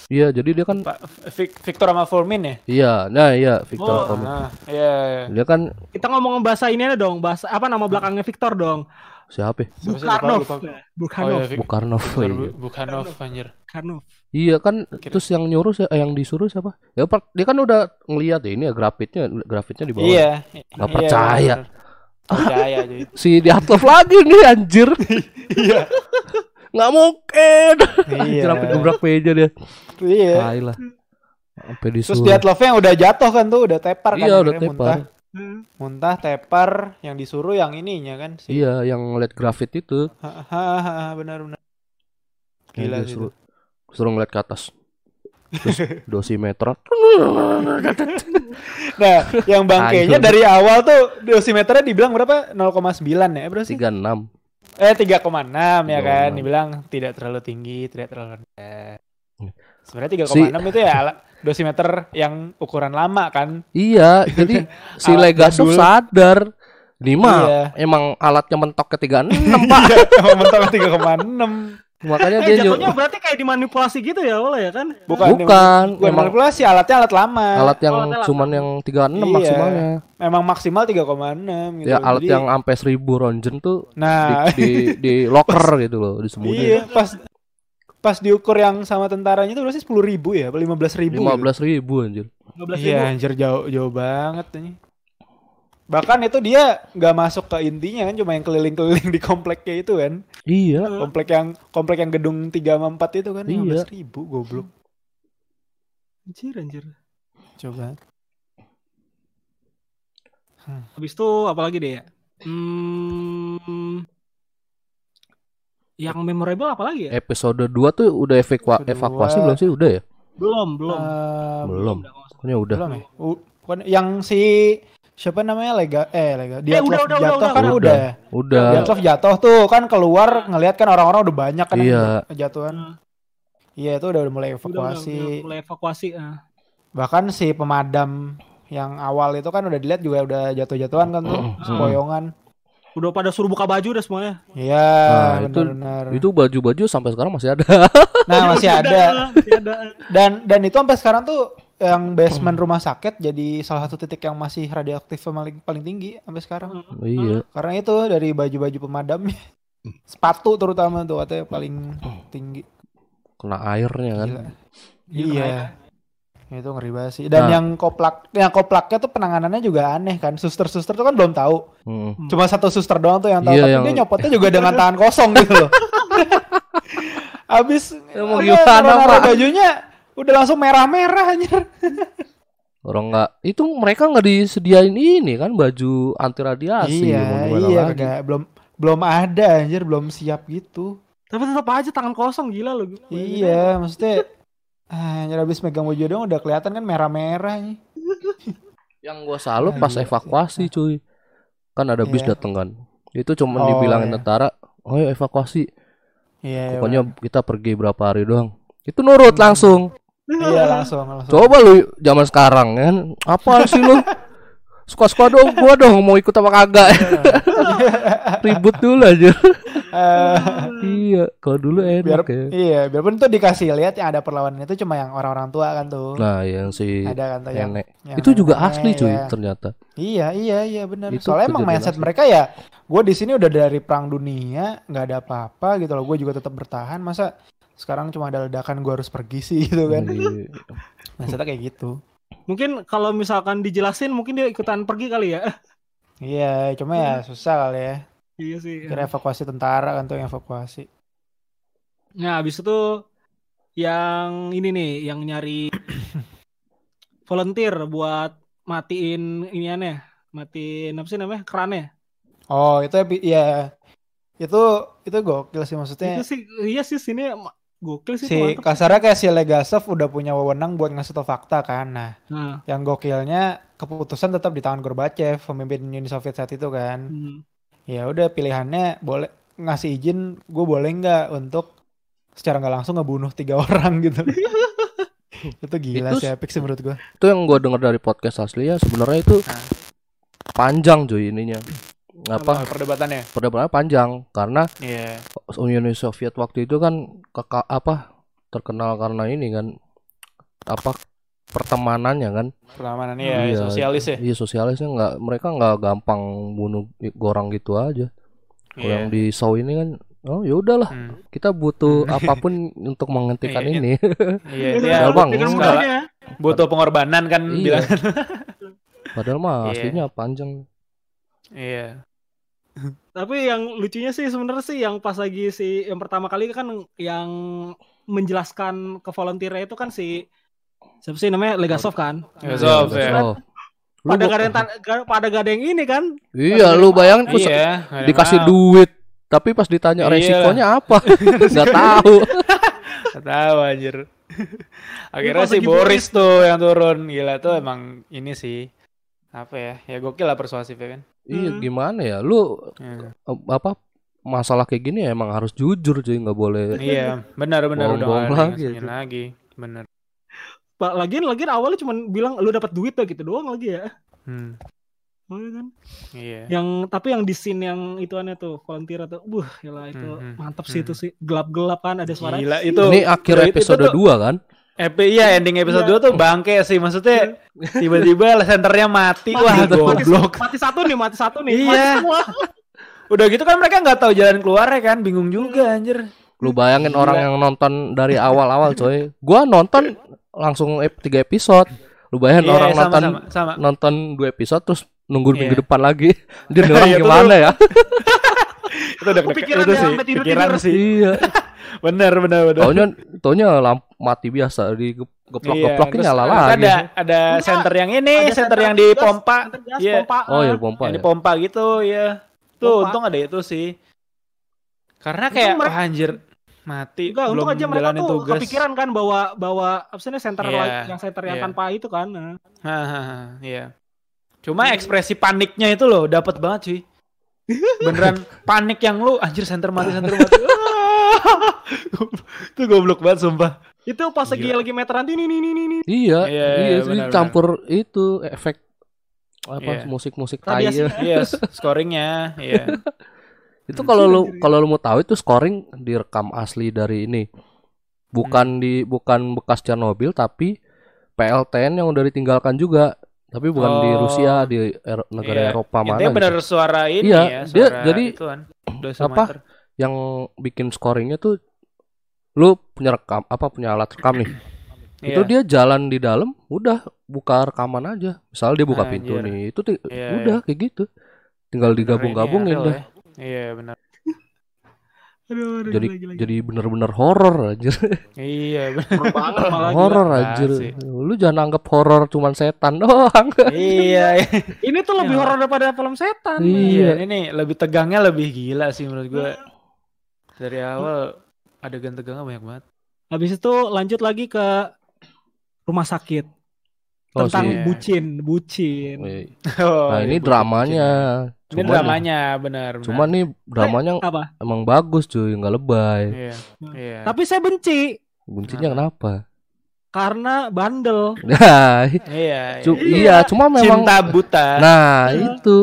iya jadi dia kan Pak Vic- Victor sama Fulmin ya? iya nah iya Victor Oh, Tom. Nah, iya iya. dia kan Kita ngomong bahasa ini aja dong, bahasa apa nama belakangnya Victor dong. siapa ya? Lupa. Bukharnov. Oh, iya, Bukarnov iya. Bu- Bukhanov anjir. Bukharnov. Iya kan Kira- terus yang nyuruh eh, yang disuruh siapa? Ya per- dia kan udah ngeliat ya ini ya grafitnya grafitnya di bawah. Iya. Iya, percaya. bener. Percaya cuy. Si Diatlov lagi nih anjir. Iya. Nggak mungkin. Iya. Kenapa gebrak meja dia? Iya. Tai lah. Sampai Terus disuruh. Diatlov-nya udah jatuh kan tuh, udah tepar kan. Iya udah tepar. Muntah, muntah tepar, yang disuruh yang ininya kan. Si... Iya yang ngeliat grafit itu. Hahaha, benar benar. Gila Yang sih. Suruh ngeliat ke atas. Terus dosimeter. Nah, yang bangkainya dari awal tuh dosimeternya dibilang berapa? 0,9 ya, berapa sih? 36. Eh 3,6 ya kan, 3,6. dibilang tidak terlalu tinggi, tidak terlalu rendah. Hmm. Sebenarnya 3,6 itu ya ala- dosimeter yang ukuran lama kan. Iya, jadi si Legasov jadul. sadar. Ini mah Iya. emang alatnya mentok ke 36, Pak. Emang mentok 3,6. Makanya Eh dia jatuhnya nyuruh berarti kayak dimanipulasi gitu ya awalnya ya kan? Bukan, Bukan, bukan emang- manipulasi, alatnya alat lama. alat yang Oh, alatnya cuman yang 36 Iya. maksimalnya. Memang maksimal 3,6 gitu. Ya alat Jadi- yang sampai 1000 ronjen tuh Nah, di, di, di locker gitu loh, disembunyiin. iya, pas pas diukur yang sama tentaranya itu berarti 10 ribu ya, apa 15 ribu? 15 ribu anjir. 15 Iya anjir jauh jauh banget ini. Bahkan itu dia nggak masuk ke intinya kan cuma yang keliling-keliling di kompleknya itu kan. Iya. Komplek yang komplek yang gedung 3 sama 4 itu kan Iya. 15 ribu goblok. Anjir anjir. Coba. Habis itu apa lagi deh ya? Hmm, yang memorable apa lagi ya? Episode 2 tuh udah evakua- Episode evakuasi dua. belum sih? Udah ya? Belum, belum. Eh, belum. Pokoknya udah. belum ya? U- yang si siapa namanya Lega eh Lega Eh, udah, udah, jatuh udah, kan udah. udah. Udah. Jatuh tuh kan keluar ngelihat kan orang-orang udah banyak kan Iya. kejatuhan. Hmm. Iya itu udah, udah mulai Udah, udah, evakuasi. udah mulai evakuasi. ah. Bahkan si pemadam yang awal itu kan udah dilihat juga udah jatuh-jatuhan kan tuh, Hmm. sepoyongan. Udah pada suruh buka baju udah semuanya. Iya, Nah. Itu baju-baju sampai sekarang masih ada. Nah, masih ada. Masih ada. Dan dan itu sampai sekarang tuh yang basement rumah sakit jadi salah satu titik yang masih radioaktif paling paling tinggi sampai sekarang. iya. Karena itu dari baju-baju pemadamnya. Sepatu terutama tuh katanya paling tinggi. Kena airnya kan. Gila. Gila, Iya. Itu ngeri banget sih. Dan Nah. yang koplak yang koplaknya tuh penanganannya juga aneh kan. Suster-suster tuh kan belum tahu. Hmm. Cuma satu suster doang tuh yang tahu. Iya, Tapi yang- dia nyopotnya juga dengan tangan kosong gitu loh. Abis Ya, mau gimana, bajunya udah langsung merah-merah anjir. Orang nggak itu mereka nggak disediain ini kan baju anti radiasi iya, mau iya, lagi. kagak belum belum ada anjir, belum siap gitu. Tapi tetap aja tangan kosong gila lo. Iya, maksudnya ah, anjir habis megang baju dong udah kelihatan kan merah-merah nih. Yang gua salut pas Gila evakuasi cuy. Kan ada bis Iya. dateng kan. Itu cuma Oh, dibilangin iya. tentara, "Oh evakuasi." Iya, iya, Pokoknya benar. kita pergi berapa hari doang. Itu nurut Hmm. langsung. Iya langsung langsung. Coba lu zaman sekarang kan. Apa sih lu? Suka-suka dong gua dong mau ikut apa kagak. Ribut dulu aja. Eh, iya, kalau dulu biar enak ya. iya, biarpun tuh dikasih lihat yang ada perlawanan itu cuma yang orang-orang tua kan tuh. Nah, yang si ada kan tuh yang, nenek. yang Itu juga nenek-nenek, asli cuy ya. ternyata. Iya, iya, iya benar. Itu Soalnya emang mindset asli. mereka ya, gue di sini udah dari perang dunia, nggak ada apa-apa gitu loh. Gue juga tetap bertahan. Masa sekarang cuma ada ledakan gue harus pergi sih gitu kan? Iya. Mindsetnya kayak gitu. Mungkin kalau misalkan dijelasin mungkin dia ikutan pergi kali ya. Iya, cuma ya susah kali ya. Iya sih. Kira evakuasi tentara kan tuh yang evakuasi. Nah, habis itu yang ini nih, yang nyari volunteer buat matiin iniannya, matiin apa sih namanya? Kerannya. Oh, itu iya. Itu itu gokil sih maksudnya. Itu sih iya sih sini gokil sih Si kasarnya kayak si Legasov udah punya wewenang buat ngasih tau fakta kan. Nah, Nah, yang gokilnya keputusan tetap di tangan Gorbachev, pemimpin Uni Soviet saat itu kan. hmm. Ya udah pilihannya boleh ngasih izin gue boleh nggak untuk secara nggak langsung ngebunuh tiga orang gitu. itu gila Itu sih epic sih menurut gue. Itu yang gua dengar dari podcast asli ya sebenarnya itu Nah. panjang cuy ininya. Apa? perdebatannya? Perdebatannya panjang karena Iya. Uni Soviet waktu itu kan keka, apa terkenal karena ini kan apa pertemanannya kan Pertamanan ya, Iya. sosialis ya. iya sosialisnya nggak mereka nggak gampang bunuh orang gitu aja kalau Iya. yang di Saw ini kan oh ya udahlah Hmm. kita butuh apa pun untuk menghentikan Iya. ini Iya, Padahal bang, butuh pengorbanan kan Iya. bilang. padahal mah Iya. aslinya panjang Iya. Tapi yang lucunya sih sebenarnya sih yang pas lagi si yang pertama kali kan yang menjelaskan ke volunteer itu kan si siapa sih namanya Legasov kan. Legasov, Iya, ya. Pada gak ada yang pada gak ada yang ini kan. iya lu bayangin Iya. dikasih yang duit tapi pas ditanya Iya. resikonya apa nggak tahu. Nggak tahu anjir. Akhirnya si Boris tuh yang turun. Gila tuh emang ini sih. Apa ya? Ya gokil lah persuasif ya kan. Iya Hmm. gimana ya lu Iya. eh, apa masalah kayak gini ya emang harus jujur cuy nggak boleh Iya, benar benar udah ada lagi itu. lagi. Benar. Pak lagian lagian awalnya cuma bilang lu dapat duit tuh gitu doang lagi ya. Hmm. Oh, iya kan? Iya. Yang tapi yang di scene yang ituannya tuh volunteer atau buh gila itu Hmm, hmm, mantap sih hmm. itu sih gelap-gelap kan ada suara. Gila itu. ini akhir itu- itu episode tuh- 2 kan EP iya ending episode Iya. 2 tuh bangke sih maksudnya tiba-tiba senternya mati wah mati, goblok mati satu nih, mati satu nih. Iya. Mati semua. udah gitu kan mereka nggak tahu jalan keluarnya kan bingung juga anjir Lu bayangin Gila. orang yang nonton dari awal-awal coy. Gua nonton langsung ep- tiga episode. Lu bayangin Iya, orang sama, nonton sama, sama. nonton dua episode terus nunggu Iya. minggu depan lagi. Dia orang Iya, gimana ya? itu udah Kepikiran itu sih tidur-tidur. pikiran sih iya. bener bener bener Taunya taunya lamp mati biasa di geplok-geploknya terus nyala lagi. ada ada Enggak, center yang ini Ada center yang di pompa Iya. pompa. Oh ya ah. pompa yang ya. di pompa gitu ya tuh Pompa. untung ada itu sih karena kayak mereka- wah, anjir mati Enggak, belum untung aja mereka tuh tugas kepikiran kan bawa bawa apa sih center Iya, lagi- yang center yang iya. tanpa itu kan. Hahaha, iya. Cuma ekspresi paniknya itu loh dapat banget cuy. Beneran panik yang lu anjir center mati center mati. itu goblok banget sumpah. Itu pas lagi lagi meteran ini nih nih nih. Iya, Iya, iya, iya, sih, campur itu efek apa Iya. musik-musik tai. Radiasi. Iya, scoringnya, iya. Itu kalau lu kalau lu mau tahu itu scoring direkam asli dari ini. Bukan Hmm. di bukan bekas Chernobyl tapi PLTN yang udah ditinggalkan juga. Tapi bukan di Oh. Rusia, di Er- negara Iya. Eropa mana Intinya gitu. bener suara ini Iya, ya, dia suara jadi ituan. Udah apa? Yang bikin scoringnya tuh lu punya rekam apa punya alat rekam nih. Itu Iya. dia jalan di dalam, udah buka rekaman aja. Misal dia buka pintu nih, itu Iya, udah kayak gitu. Tinggal digabung-gabungin real ya. Iya, benar. Aduh, aduh, jadi gila, gila, jadi bener-bener horor anjir Iya, bener. Horor banget malah horor anjir sih. lu jangan anggap horor cuman setan doang iya, Ini tuh lebih Ya. horor daripada film setan. Iya. Iya, ini lebih tegangnya lebih gila sih menurut gue. Dari awal adegan tegangnya banyak banget. Habis itu lanjut lagi ke rumah sakit Oh, tentang sih. bucin, bucin. Oh, nah iya, ini bucin, dramanya bucin. Ini dramanya benar, benar. cuma nih dramanya Apa? emang bagus cuy nggak lebay Iya. Iya. Tapi saya benci kuncinya Kenapa? kenapa karena bandel. nah Iya. cu- iya. iya cuma memang Cinta buta. nah itu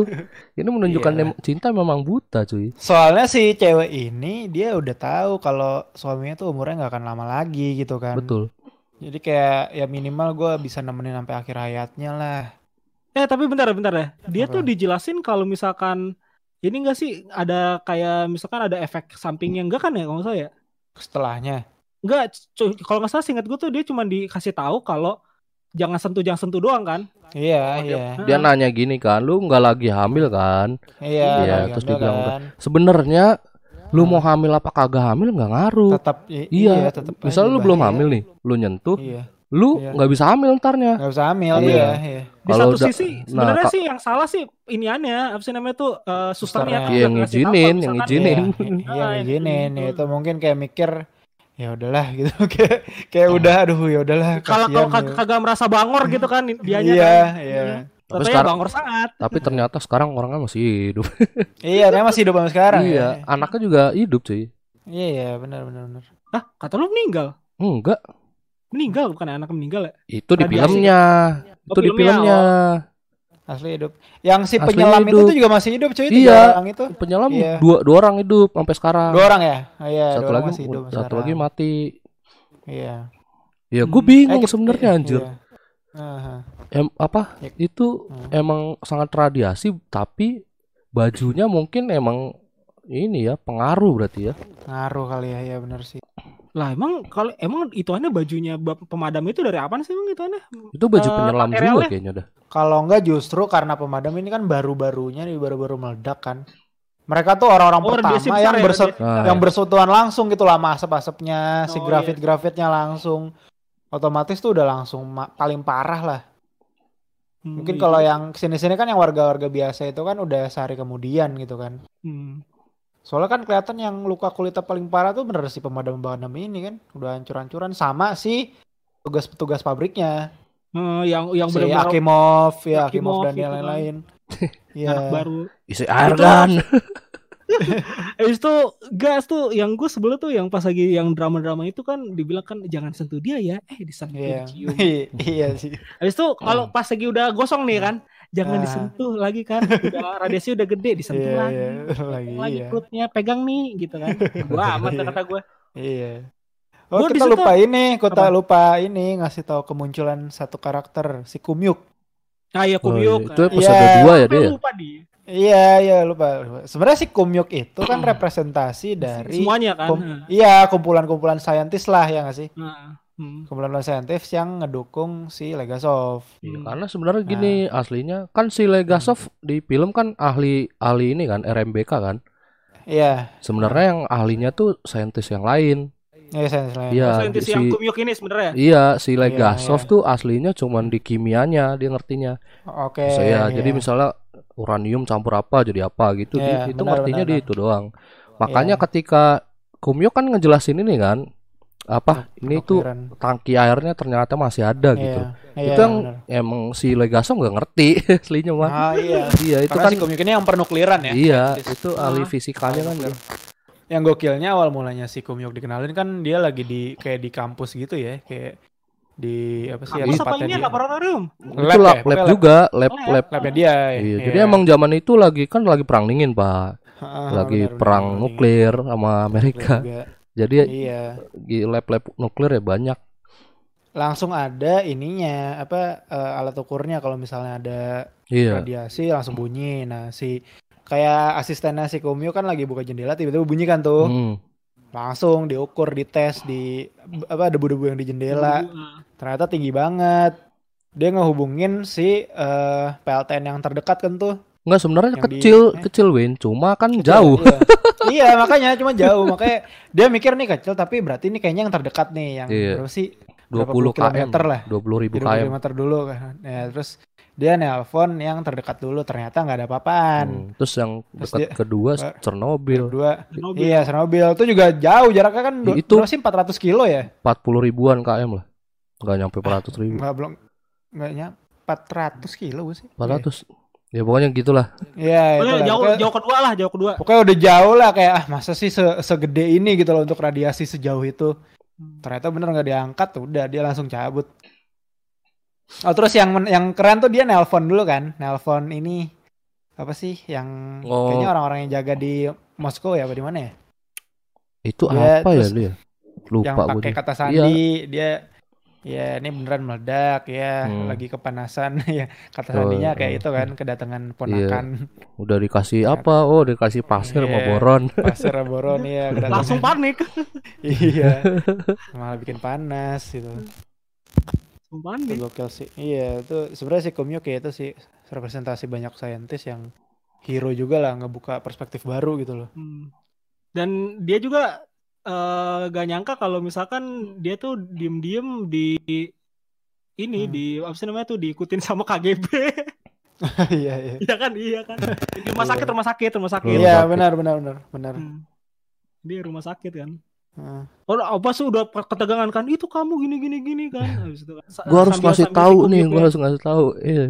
ini menunjukkan Iya. cinta memang buta cuy soalnya si cewek ini dia udah tahu kalau suaminya tuh umurnya nggak akan lama lagi gitu kan. betul Jadi kayak ya minimal gue bisa nemenin sampai akhir hayatnya lah. Eh tapi bentar bentar ya. Dia Apa? tuh dijelasin kalau misalkan ini enggak sih ada kayak misalkan ada efek sampingnya enggak kan ya kalau nggak salah ya? Setelahnya. Enggak, kalau nggak salah singkat gue tuh dia cuma dikasih tahu kalau jangan sentuh jangan sentuh doang kan? Iya, Oh, iya. dia nanya gini kan lu nggak lagi hamil kan Iya, Iya, terus dia bilang, kan. sebenarnya lu mau hamil apa kagak hamil nggak ngaruh tetap i- iya, tetap misalnya lu belum hamil nih lu nyentuh Iya. lu Iya. nggak bisa hamil ntarnya Gak bisa hamil Iya. iya, iya. Di Kalau satu udah- sisi nah, sebenarnya Kak- sih yang salah sih iniannya apa sih namanya tuh eh, susternya Iya, yang nggak ngizinin, yang ngizinin. Iya, iya yang ngizinin ngizinin. itu mungkin kayak mikir ya udahlah gitu kayak kayak udah aduh ya udahlah Kalau kalau gitu. kagak merasa bangor gitu kan dianya iya kan. iya Tapi sekarang- bangor sangat. tapi ternyata sekarang orangnya masih hidup iya dia masih hidup sampai sekarang iya ya anaknya juga hidup cuy iya iya benar benar benar Hah, kata lu meninggal. enggak Meninggal bukan anak meninggal ya? itu di Radiasi. filmnya Oh, itu di filmnya, filmnya asli hidup yang si Asli penyelam itu hidup. tuh juga masih hidup cuy Iya. orang itu penyelam Iya. dua dua orang hidup sampai sekarang dua orang ya oh, iya satu lagi masih hidup satu sekarang. lagi mati iya ya gue Hmm. bingung Eh, sebenarnya iya. Aha. em apa Ya. itu Hmm. emang sangat radiasi tapi bajunya mungkin emang ini ya pengaruh berarti ya ngaruh kali ya ya benar sih Lah emang kalau emang ituannya bajunya bap- pemadam itu dari apa sih emang ituannya? itu baju Eh, penyelam juga kayaknya dah Kalau enggak justru karena pemadam ini kan baru-barunya nih baru-baru meledak kan. Mereka tuh orang-orang Oh, pertama besar yang ya, berset. Nah, yang bersentuhan langsung gitu lah sama asap-asapnya, si Oh, iya. grafit-grafitnya langsung. Otomatis tuh udah langsung ma- paling parah lah. Hmm, Mungkin iya. kalau yang sini-sini kan yang warga-warga biasa itu kan udah sehari kemudian gitu kan. Hmm. Soalnya kan kelihatan yang luka kulitnya paling parah tuh bener si pemadam-pemadam ini kan. Udah hancur-hancuran sama si petugas-petugas pabriknya. Eh, yang yang si benar-benar Akimov, ya Akimov Akimov dan itu yang kan. lain-lain. Iya. anak baru. isi air Itu- Eh itu gas tuh yang gue sebelum tuh yang pas lagi yang drama-drama itu kan dibilang kan jangan sentuh dia ya. Eh disentuh Iya. dicium. iya sih. Habis itu kalau pas lagi udah gosong nih kan, jangan Ah. disentuh lagi kan. Udah radiasi udah gede disentuh Iya, lagi. iya. Lagi, lagi iya. perutnya pegang nih gitu kan. Gua amat Iya. kata gue. Iya. Oh, Gua di kita lupa ini, kita Apa? lupa ini ngasih tahu kemunculan satu karakter si Kumyuk. Ah ya Oh, Kumyuk. iya. itu episode Iya. dua ya Sampai dia ya? lupa di Iya, iya lupa. lupa. Sebenarnya si Kumyuk itu kan representasi dari semuanya kan. kum- Nah, Iya, kumpulan-kumpulan saintis lah ya nggak sih? Nah, hmm. Kumpulan saintis yang ngedukung si Legasov. Iya, Hmm. karena sebenarnya gini aslinya kan si Legasov di film kan ahli ahli ini kan RMBK kan Iya, sebenarnya yang ahlinya tuh saintis yang lain iya saintis lain. Iya, Saintis si- yang Kumyuk ini sebenarnya. iya si Legasov iya. tuh aslinya cuman di kimianya dia ngertinya Oke. So, ya, iya. jadi misalnya uranium campur apa jadi apa gitu Iya, Di- itu benar, ngertinya benar, di itu doang makanya Iya. ketika Kumyo kan ngejelasin ini kan apa ini tuh tangki airnya ternyata masih ada Iya, gitu iya, itu yang benar. emang si Legasov nggak ngerti aslinya mah Ah, iya. iya itu Karena kan si Kumyuk ini yang pernukliran ya. iya itu ahli Ah. fisikanya kan dia. Yang gokilnya awal mulanya si Kumyuk dikenalin kan dia lagi di kayak di kampus gitu ya, kayak di apa sih ya, Kampus apa ini dia. laboratorium? itu Lab lab, ya, lab pokoknya juga lab Oh, ya. lab Labnya dia. iya jadi emang zaman itu lagi kan lagi perang dingin pak Ah, lagi benar, perang benar, nuklir sama Amerika juga. jadi Iya. di lab-lab nuklir ya banyak Langsung ada ininya apa eh, alat ukurnya kalau misalnya ada iya radiasi langsung bunyi. Nah, si kayak asistennya si Kumyo kan lagi buka jendela tiba-tiba bunyi kan tuh. Hmm. Langsung diukur, dites di apa debu-debu yang di jendela. Ah. Ternyata tinggi banget. Dia ngehubungin si eh, PLTN yang terdekat kan tuh. Enggak sebenarnya Yang di- kecil, eh? kecil Win, cuma kan Kecil, jauh. Iya. Iya, makanya cuma jauh. Makanya dia mikir nih kecil tapi berarti ini kayaknya yang terdekat nih yang Iya. berapa sih? berapa 20 puluh km kilometer lah. 20 ribu 20 km. kilometer dulu kan. Ya, terus dia nelpon yang terdekat dulu ternyata nggak ada apa-apaan. Hmm, Terus yang Terus dekat dia- kedua Chernobyl Kedua, Chernobyl. iya Chernobyl itu juga jauh jaraknya kan du- Itu. berapa sih 400 kilo ya? 40 ribuan km lah. Enggak nyampe 400 ribu. Enggak belum enggak nyampe 400 kilo gue sih. 400. Ya pokoknya gitulah. Iya, Pokoknya itu jauh jauh kedua lah, jauh kedua. Pokoknya udah jauh lah kayak ah masa sih se- segede ini gitu loh untuk radiasi sejauh itu. Ternyata bener nggak diangkat, udah dia langsung cabut. Oh terus yang yang keren tuh dia nelpon dulu kan, nelpon ini apa sih yang Oh. kayaknya orang-orang yang jaga di Moskow ya apa di mana ya? Itu Dia apa ya terus dia? Lupa yang pakai kata sandi dia ya ini beneran meledak ya Hmm. lagi kepanasan ya kata Oh, sandinya oh. kayak itu kan kedatangan ponakan Udah dikasih apa? Oh, dikasih pasir sama Iya. boron. pasir boron ya Langsung panik. iya malah bikin panas gitu Panik. gokil sih iya itu sebenarnya si Kumyo kayak itu sih representasi banyak saintis yang hero juga lah ngebuka perspektif baru gitu loh Hmm. Dan dia juga eh, gak nyangka kalau misalkan dia tuh diem-diem di ini Hmm. di apa sih namanya tuh diikutin sama KGB. iya iya Iya kan, iya kan. Di rumah Iya. sakit, rumah sakit, rumah sakit. Iya benar benar benar benar Hmm. Dia rumah sakit kan. Heeh. Oh, apa sih udah ketegangan kan? Itu kamu gini gini gini kan. Habis itu kan. Gua harus sambil- ngasih sambil tahu nih, gitu gua ya. harus ngasih tahu. Iya.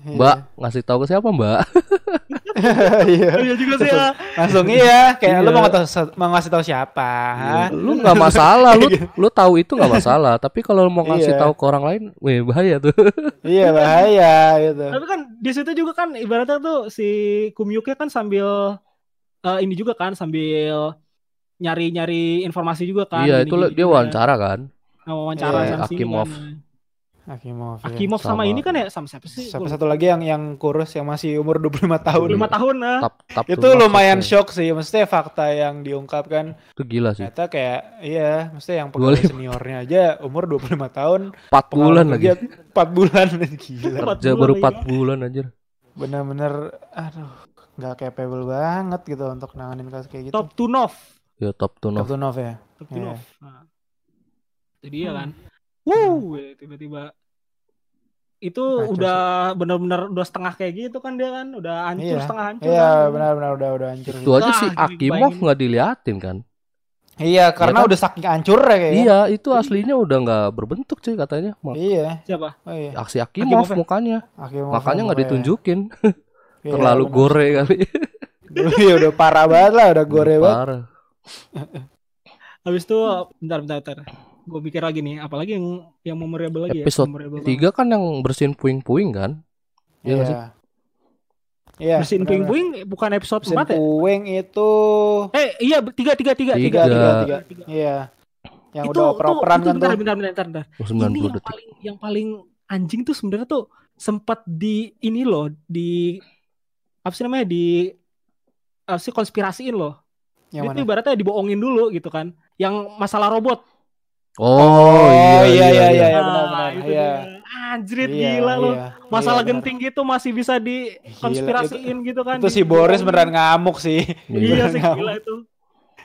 Iya. Mbak, ngasih tahu ke siapa, Mbak? iya Iya juga sih ya. langsung iya kayak lu Iya. mau ngasih mau ngasih tahu siapa ha? Lu nggak masalah, lu lu tahu itu nggak masalah. Tapi kalau mau ngasih Iya. tahu ke orang lain, weh bahaya tuh. iya bahaya gitu Tapi kan di situ juga kan ibaratnya tuh si Kumyuki kan sambil eh, ini juga kan sambil nyari-nyari informasi juga kan. iya, gini, itu gini, dia gini, wawancara kan. kan. wawancara Iya, sana sini Akimov. kan. Akimov iya. Akimov sama, Sama- ini kan ya sama siapa sih? Siapa satu lagi yang yang kurus yang masih umur 25 tahun. 5 tahun nah. Tap, tap Itu lumayan shock sih. Maksudnya fakta yang diungkapkan Itu gila sih. ternyata kayak iya, maksudnya yang pegawai 25. seniornya aja umur 25 tahun, 4 bulan lagi. kerja 4 bulan gila. Empat Kerja bulan baru lagi, 4 Bang. bulan anjir. Bener-bener aduh nggak capable banget gitu untuk nanganin kasus kayak gitu. Top to Nov. Ya top to Top know. to Nov ya. Top to Iya. Nov. Nah. Jadi ya Hmm. kan. Wuh, ya, tiba-tiba itu Kacau udah benar-benar udah setengah kayak gitu kan dia kan udah hancur Iya. setengah hancur Iya, kan. benar-benar udah udah hancur. Itu aja si Akimov nggak diliatin kan. Iya, karena kan? udah saking hancur ya kayaknya. Iya, itu aslinya udah nggak berbentuk cuy katanya. Ma- Iya. Siapa? Oh iya. Aksi Akimov Akimov ya? mukanya. Akimov Makanya nggak ditunjukin. Iya, Terlalu benar. gore kali. Iya udah parah banget lah, udah gore banget. Parah. Habis itu bentar bentar bentar. Gue pikir lagi nih, apalagi yang yang memorable lagi Episode ya. Memorable Tiga kan yang bersihin puing-puing kan. Iya nggak sih? Iya. Iya. Bersihin puing-puing bukan episode Bersihin 4 ya? puing itu Eh iya tiga tiga tiga Tiga. tiga tiga tiga. Iya. Yang itu udah oper-operan kan bentar, tuh. bentar, bentar, bentar, bentar. Oh, Ini 90 yang detik. paling yang paling anjing tuh sebenarnya tuh sempat di ini loh di apa sih namanya di apa sih konspirasiin loh. Yang Dia mana? tuh ibaratnya dibohongin dulu gitu kan. Yang masalah robot. Oh, iya iya iya. iya, Nah, benar-benar. itu Iya. dia. Anjrit Iya, gila loh. iya. Masalah Iya, benar. genting gitu masih bisa dikonspirasiin gitu kan. Itu si Boris beneran ngamuk sih. Iya sih gila itu.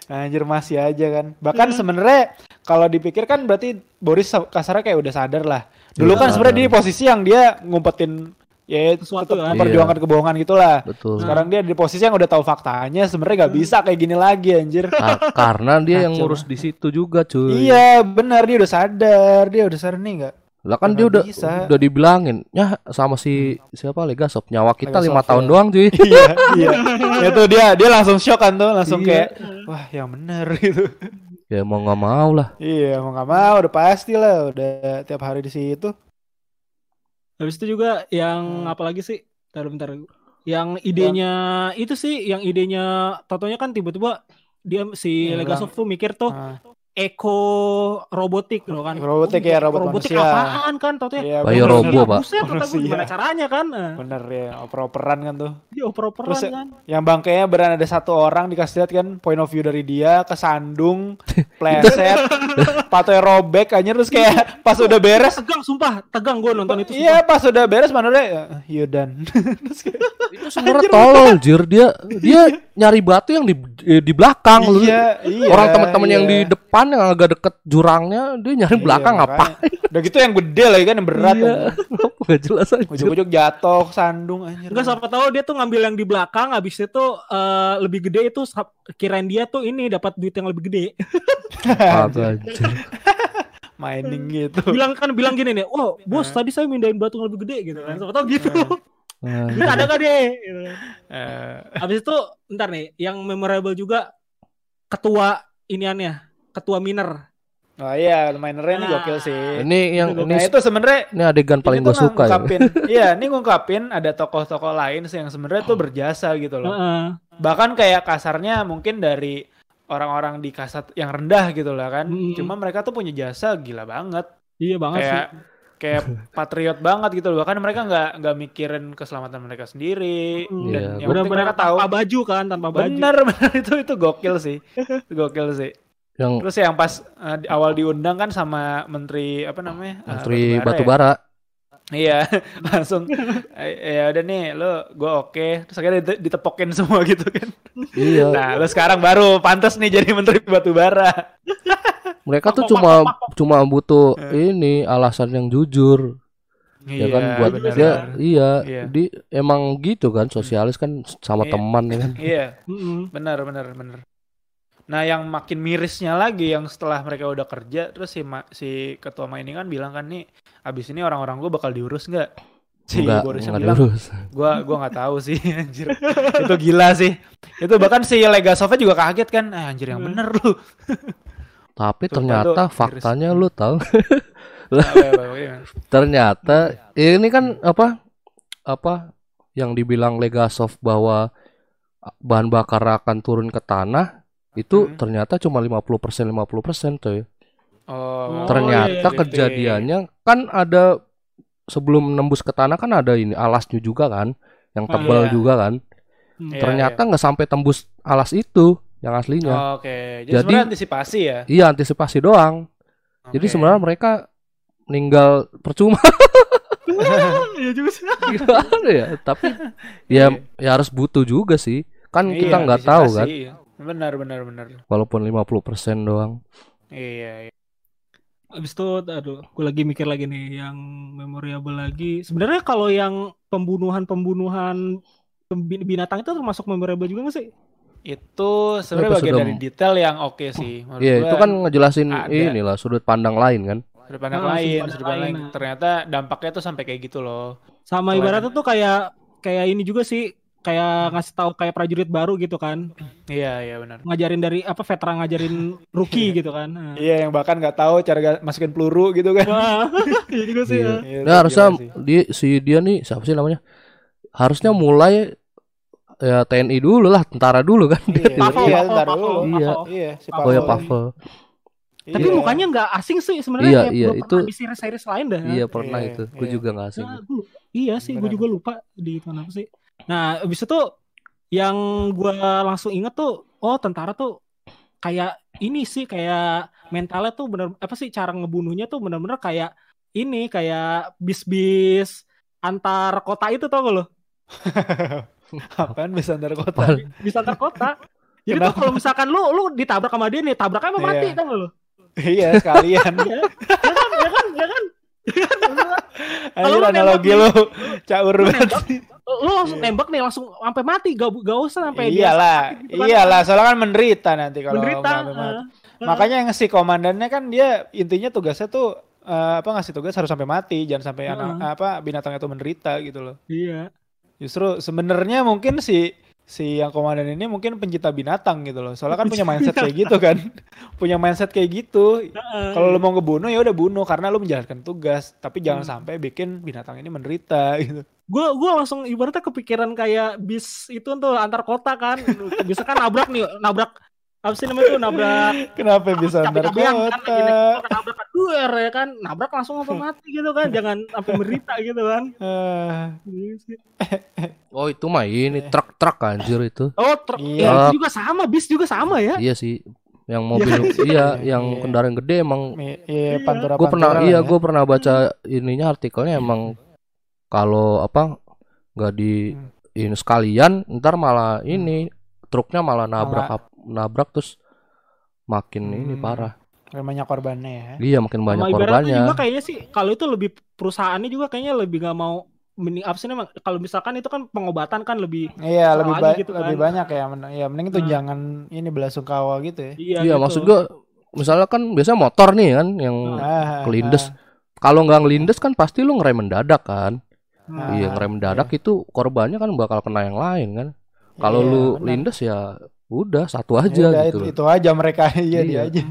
Anjir masih aja kan. Bahkan Iya. sebenarnya kalau dipikir kan berarti Boris kasarnya kayak udah sadar lah. Dulu Iya, kan sebenarnya dia di posisi yang dia ngumpetin ya Sesuatu tetap kan. memperjuangkan kebohongan gitulah. Betul. Sekarang dia di posisi yang udah tahu faktanya, sebenarnya nggak Hmm. bisa kayak gini lagi anjir. Ka- karena dia yang Kacau. ngurus di situ juga, cuy. Iya, benar dia udah sadar, dia udah sadar nih nggak. Lah kan dia udah bisa. udah dibilangin, ya sama si siapa Legasov nyawa kita lima tahun ya. doang, cuy. iya, iya. Itu dia dia langsung shock kan tuh, langsung Iya. kayak wah yang bener gitu. ya mau nggak mau lah. Iya, mau nggak mau udah pasti lah, udah tiap hari di situ. Habis itu juga yang Hmm. apa lagi sih? Bentar bentar. Yang idenya itu sih yang idenya totonya kan tiba-tiba dia si Yang Legasov tuh mikir tuh Ah, Eko robotik loh kan. Robotik ya, robot robotik manusia. apaan kan tau Iya, Bayi bener. robo, Pak. Buset, kata gue Manusia. gimana caranya kan? Bener ya, oper-operan kan tuh. Dia oper-operan Terus, kan. Yang bangkainya beran ada satu orang dikasih lihat kan point of view dari dia kesandung, pleset, patoy robek aja terus kayak pas udah beres Tegang sumpah, tegang gue nonton itu. Iya pas udah beres mana udah you done. Itu sebenarnya tolol, jir dia dia nyari batu yang di di belakang iya, iya. Orang teman-teman yang iya. di depan yang agak deket jurangnya dia nyari belakang Iya, apa? makanya. Udah gitu yang gede lagi kan yang berat. Iya. Gak jelas aja. Ujuk-ujuk jatuh sandung anjir. Enggak siapa tahu dia tuh ngambil yang di belakang habis itu eh, lebih gede itu kirain dia tuh ini dapat duit yang lebih gede. Apa anjir. Mining gitu. bilang kan bilang gini nih, "Oh, bos tadi saya mindahin batu yang lebih gede" gitu kan. Siapa tahu gitu. Ah, Dia ada gak deh? Gitu. Habis itu ntar nih, yang memorable juga ketua iniannya, ketua miner. oh iya, minernya ini Nah. gokil sih. Ini yang Itu ini Nah itu sebenarnya ini adegan paling ini gue suka ya. ngungkapin, Iya, ini ngungkapin ada tokoh-tokoh lain sih yang sebenarnya tuh berjasa gitu loh. Heeh. Bahkan kayak kasarnya mungkin dari orang-orang di kasat yang rendah gitu lah kan. Mm. Cuma mereka tuh punya jasa gila banget. Iya banget kayak sih. kayak patriot banget gitu loh. Bahkan mereka nggak nggak mikirin keselamatan mereka sendiri. Mm. Dan Iya, yang penting Benar-benar mereka tahu. tanpa baju kan, tanpa baju. Bener bener itu itu gokil sih. Gokil sih. Yang Terus yang pas eh, di awal diundang kan sama menteri apa namanya? Eh, Menteri Batubara ya? Batubara. Iya, langsung eh, ya udah nih lo gue oke. Terus akhirnya dite- ditepokin semua gitu kan. Iya. Nah, lo sekarang baru pantas nih jadi menteri batubara. Mereka tuh cuma cuma butuh ini alasan yang jujur. ya kan buat bener, dia bener. iya, Iya. di emang gitu kan sosialis kan sama Iya. teman ya kan. Iya, benar benar benar. Nah, yang makin mirisnya lagi yang setelah mereka udah kerja terus si ma- si ketua main ini kan bilang kan nih abis ini orang-orang gue bakal diurus nggak? Si Enggak, Borisnya enggak bilang diurus. gua gua nggak tahu sih anjir. itu gila sih. Itu bahkan si Legasovnya juga kaget kan. Ah, anjir yang Hmm. bener lu. Tapi ternyata miris. faktanya lu tahu Apa, apa, apa, gimana? ternyata ini kan apa apa yang dibilang Legasov bahwa bahan bakar akan turun ke tanah itu Hmm. ternyata cuma 50% 50% tuh. Oh, ternyata iya, iya. kejadiannya kan ada sebelum nembus ke tanah kan ada ini alasnya juga kan yang Ah, tebal iya. juga kan. Hmm. Iya, ternyata nggak sampai tembus alas itu yang aslinya. Oke, jadi, Jadi- sebenarnya antisipasi ya. Iya antisipasi doang. Jadi Oke. sebenarnya mereka meninggal percuma Iya juga sih. gimana ya tapi ya ya harus butuh juga sih kan Iya, kita nggak tahu kan antisipasi. Benar benar benar. walaupun 50% doang Iya, iya. Abis itu, aduh, gue lagi mikir lagi nih yang memorable lagi. Sebenarnya kalau yang pembunuhan-pembunuhan binatang itu termasuk memorable juga gak sih? Itu sebenarnya bagian dari detail yang oke sih. Menurut Iya itu kan ngejelasin ada. inilah sudut pandang lain kan sudut pandang Ah, lain, sudut sudut pandang pandang lain, lain. nah. Ternyata dampaknya tuh sampai kayak gitu loh. Sama ibaratnya tuh kayak kayak ini juga sih, kayak ngasih tahu kayak prajurit baru gitu kan, Iya, iya benar. ngajarin dari apa veteran ngajarin rookie gitu kan. Nah. Iya, yang bahkan nggak tahu cara masukin peluru gitu kan. Wah, iya juga sih. Iya. ya. Iya, itu Nah, harusnya gila sih. dia si dia nih siapa sih namanya? Harusnya mulai ya TNI dulu lah, tentara dulu kan. Iya, Pavel, iya, Pavel, dulu. Iya. Pavel. Iya, si Pavel. Oh ya Pavel. Tapi Iya. mukanya nggak asing sih sebenarnya Iya, kayak iya, itu- pernah di series-series lain dah. Iya pernah Iya, itu. Gue iya. juga nggak asing. Nah, gua- iya sih, gue juga lupa di mana apa sih. Nah, abis itu yang gue langsung inget tuh, oh tentara tuh kayak ini sih, kayak mentalnya tuh bener apa sih cara ngebunuhnya tuh bener-bener kayak ini, kayak bis-bis antar kota itu tau gak lo? Apaan bisa antar kota? Bis antar kota. Jadi tuh kalau misalkan lu lu ditabrak sama dia nih, tabraknya mau mati Iya. tau gak lo? iya, sekalian. Ya, ya kan, ya kan, ya kan. Anjir lu analogi nembak lu caur banget. Nembak, lu langsung tembak nih langsung sampai mati gak, gak usah sampai dia Iyalah, sakit gitu kan. iyalah, soalnya kan menderita nanti kalau menderita mati. eh. Makanya yang si komandannya kan dia intinya tugasnya tuh eh, apa ngasih tugas harus sampai mati, jangan sampai Heeh. anak apa binatang itu menderita gitu loh. iya Justru sebenarnya mungkin si si yang komandan ini mungkin pencinta binatang gitu loh. Soalnya kan punya mindset kayak gitu kan. punya mindset kayak gitu. Kalau lu mau ngebunuh ya udah bunuh karena lu menjalankan tugas, tapi jangan Hmm. sampai bikin binatang ini menderita gitu. Gue gue langsung ibaratnya kepikiran kayak bis itu tuh antar kota kan bisa kan nabrak nih nabrak apa sih namanya tuh nabrak Kenapa bisa cabai-cabean kan narkota? motor, nabrak kan duer ya kan nabrak langsung langsung mati gitu kan jangan sampai menderita gitu kan Gitu sih. Oh itu mah ini truk-truk anjir itu. oh truk Iya. ya, itu juga sama bis juga sama ya Iya sih. Yang mobil iya Iya. yang kendaraan gede emang Iya, pantura gue pernah iya gue gue pernah baca ininya artikelnya emang kalau apa nggak di Hmm. ini sekalian ntar malah ini truknya malah nabrak Malah- nabrak terus makin ini Hmm. parah banyak korbannya ya. iya makin banyak Sama korbannya juga kayaknya sih kalau itu lebih perusahaannya juga kayaknya lebih nggak mau mending apa sih namanya kalau misalkan itu kan pengobatan kan lebih Iya, lebih ba- gitu kan. lebih banyak ya. Men- ya mending itu Nah. jangan ini belasungkawa gitu ya. iya, iya gitu. maksud gue misalnya kan biasanya motor nih kan yang Ah, kelindes ah, kalau nggak ngelindes kan pasti lu ngerem mendadak kan ah, iya ngerem mendadak itu korbannya kan bakal kena yang lain kan kalau Iya, lu benar. lindes ya udah satu Ya aja udah, gitu itu, loh. itu aja mereka iya, dia Iya. aja.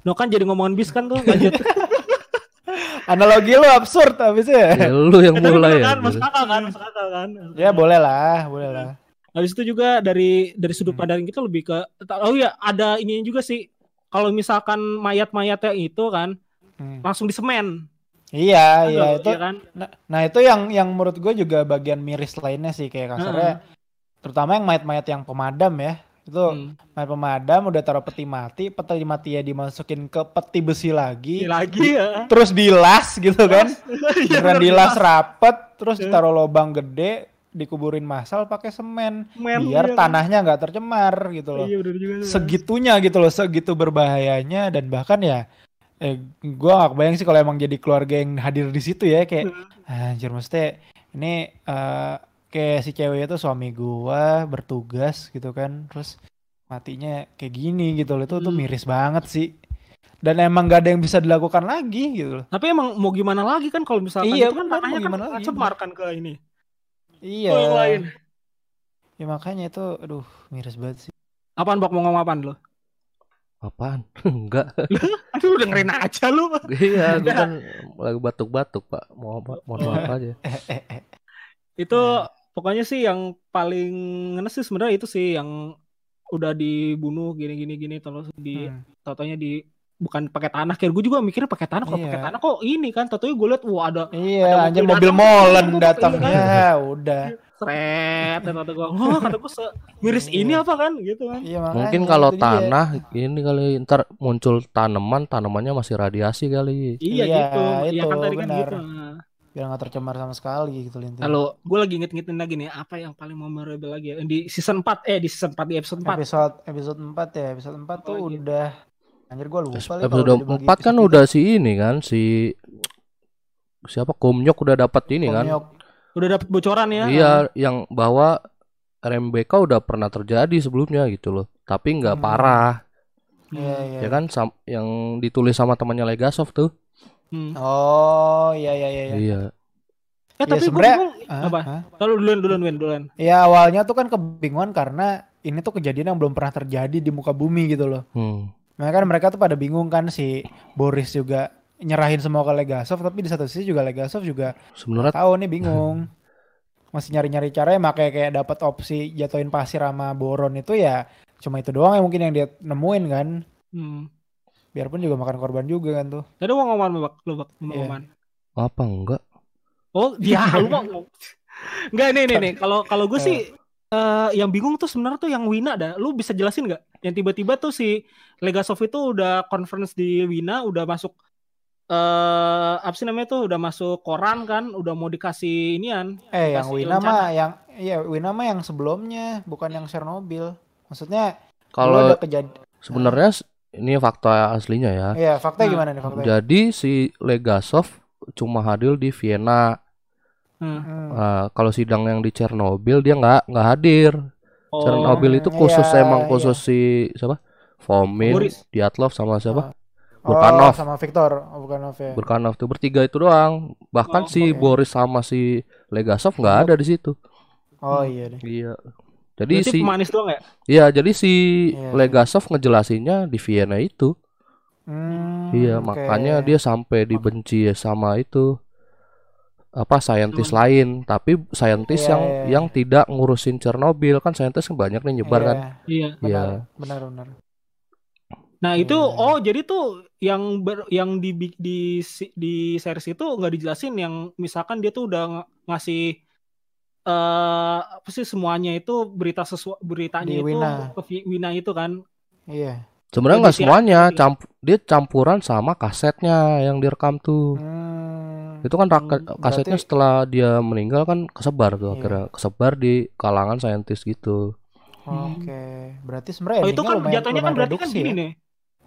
No kan jadi ngomongin bis kan tuh lanjut. Analogi lu absurd habisnya. Ya, lu yang Tapi mulai bener ya kan, masuk akal kan, masuk akal kan. Ya boleh lah, boleh lah. Habis itu juga dari dari sudut Hmm. pandang kita lebih ke oh ya ada ini juga sih. Kalau misalkan mayat-mayatnya itu kan Hmm. langsung disemen. Iya, Kan iya itu. iya kan? Nah, nah, itu yang yang menurut gue juga bagian miris lainnya sih kayak kasarnya. Terutama yang mayat-mayat yang pemadam ya. Itu Hmm. mayat pemadam udah taruh peti mati, peti mati ya dimasukin ke peti besi lagi. Ini lagi ya. Terus dilas gitu kan. Iya, Beneran bener, dilas rapet, terus Iya. ditaruh lubang gede, dikuburin massal pakai semen Men, biar iya kan? tanahnya nggak tercemar gitu loh. Iya bener juga. Segitunya gitu loh, segitu berbahayanya dan bahkan ya eh gua gak kebayang sih kalau emang jadi keluarga yang hadir di situ ya kayak anjir mesti ini eh kayak si cewek itu suami gua bertugas gitu kan terus matinya kayak gini gitu loh itu tuh Hmm. miris banget sih dan emang gak ada yang bisa dilakukan lagi gitu loh Tapi emang mau gimana lagi kan kalau misalkan Iya, itu kan tanahnya mau gimana kan lagi, cemar kan ke ini. iya Ke yang lain. ya makanya itu aduh miris banget sih Apaan bak mau ngomong apaan lo? Apaan? Enggak. Aduh dengerin aja lu. iya gue kan lagi batuk-batuk pak. Mau apa mau apa aja. Itu Nah. pokoknya sih yang paling ngenes sih sebenarnya itu sih yang udah dibunuh gini gini gini terus di Hmm. totonya di bukan pakai tanah kayak gue juga mikirnya pakai tanah kalau Iya. pakai tanah kok ini kan totonya gue liat wah ada iya Ada anjir mobil molen mobil datang datang, ya udah seret dan kata gue wah kata gue se miris Iya. ini apa kan gitu kan iya mungkin kalau itu dia. tanah ini kali ntar muncul tanaman tanamannya masih radiasi kali iya, Iya, gitu iya itu, kan tadi kan benar. gitu biar nggak tercemar sama sekali gitu linting Lalu gue lagi inget-ingetin lagi nih apa yang paling memorable lagi ya di season 4 eh di season 4 di episode 4 episode episode 4 ya episode 4 tuh Apalagi? udah anjir gua lupa episode dibagi 4 kan episode udah si ini kan si siapa Komnyok udah dapat ini gitu. kan Komyok. Udah dapet bocoran ya iya yang bahwa RMBK udah pernah terjadi sebelumnya gitu loh tapi nggak Hmm. parah Iya, iya. ya kan sam- yang ditulis sama temannya Legasov tuh Hmm. oh iya iya iya iya. iya Eh Ya, tapi gue sebenarnya- bingung apa? Lalu duluan duluan Win duluan. ya awalnya tuh kan kebingungan karena ini tuh kejadian yang belum pernah terjadi di muka bumi gitu loh hmm. makanya kan mereka tuh pada bingung kan si Boris juga nyerahin semua ke Legasov tapi di satu sisi juga Legasov juga sebenarnya tahu nih bingung masih nyari-nyari caranya makanya kayak dapat opsi jatuhin pasir sama boron itu ya cuma itu doang yang mungkin yang dia nemuin kan Hmm. biarpun juga makan korban juga kan tuh Tadi mau ngomong bak, lu bak, Iya. ngomong. apa enggak Oh, dia lu mau. Enggak nih nih nih. Kalau kalau gue sih eh, yang bingung tuh sebenarnya tuh yang Wina dah. Lu bisa jelasin nggak? Yang tiba-tiba tuh si Legasov itu udah conference di Wina, udah masuk eh apa sih namanya tuh udah masuk koran kan, udah mau dikasih inian. eh yang Dikasih Wina rencana. mah yang iya Wina mah yang sebelumnya bukan yang Chernobyl maksudnya kalau ada kejadian sebenarnya s- ini fakta aslinya ya Iya, fakta Nah, gimana nih faktanya? jadi si Legasov cuma hadir di Vienna Hmm. Hmm. Nah, kalau sidang yang di Chernobyl dia nggak nggak hadir Oh, Chernobyl itu iya, khusus emang iya. khusus si siapa Fomin Boris. Dyatlov sama siapa Oh, Burkanov. sama Victor, oh, Burkanov ya. Burkanov tuh bertiga itu doang Oh, bahkan si oke. Boris sama si Legasov nggak ada di situ Oh iya deh. iya jadi Berarti si pemanis doang ya? iya jadi si Iya. Legasov ngejelasinnya di Vienna itu Hmm, iya oke. makanya dia sampai dibenci sama itu apa saintis lain tapi saintis Iya, yang iya. yang tidak ngurusin Chernobyl kan saintis kan banyak nih nyebar Iya, kan Iya. Benar, Iya. benar, benar. Nah itu Iya. oh jadi tuh yang ber- yang di di si- di series itu nggak dijelasin yang misalkan dia tuh udah ng- ngasih eh apa sih semuanya itu berita sesuatu beritanya Di itu Wina. ke Wina itu kan. Iya. Sebenarnya nggak semuanya, camp dia campuran sama kasetnya yang direkam tuh. Hmm. Itu kan raka- Hmm, kasetnya berarti- setelah dia meninggal kan kesebar tuh Iya. akhirnya kesebar di kalangan saintis gitu. Oke, berarti sebenarnya Oh itu kan lumayan, jatuhnya kan berarti kan gini ya. nih.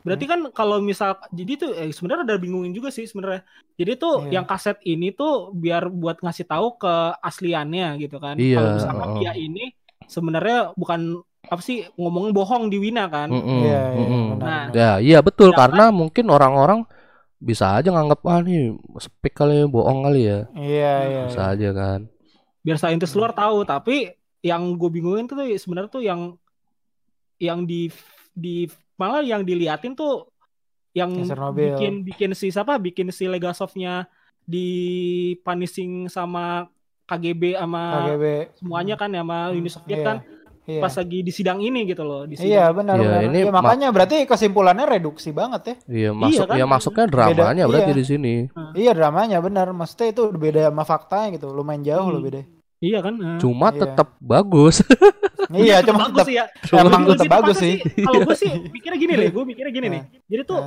Berarti kan kalau misal jadi tuh eh, sebenarnya ada bingungin juga sih sebenarnya. Jadi tuh Iya. yang kaset ini tuh biar buat ngasih tahu ke asliannya gitu kan. Iya, Kalau misalkan dia ini sebenarnya bukan apa sih ngomong bohong di Wina kan. Mm-mm, Iya, iya, mm-mm. benar, Nah. Ya, iya betul Sedangkan- karena mungkin orang-orang bisa aja nganggap ah nih speak kali bohong kali ya. Iya, iya. Bisa iya. aja kan. biar saintis luar tahu tapi yang gue bingungin tuh sebenarnya tuh yang yang di di malah yang diliatin tuh yang Chernobyl. bikin bikin si siapa bikin si Legasovnya di punishing sama KGB sama KGB. semuanya kan sama Uni Soviet Iya, kan Iya. pas lagi di sidang ini gitu loh di Iya sidang. benar Iya, benar. ini Iya, ma- makanya berarti kesimpulannya reduksi banget ya. Iya, masuk kan? ya masuknya dramanya Beda, berarti iya. di sini. Iya dramanya benar. Maksudnya itu beda sama faktanya gitu. Lumayan jauh Hmm. loh beda. Iya kan eh. Cuma Iya. tetap bagus. iya, cuma bagus tetap sih ya emang Tapi tetap bagus masa sih. kalau gue sih mikirnya gini deh gue mikirnya gini nih jadi tuh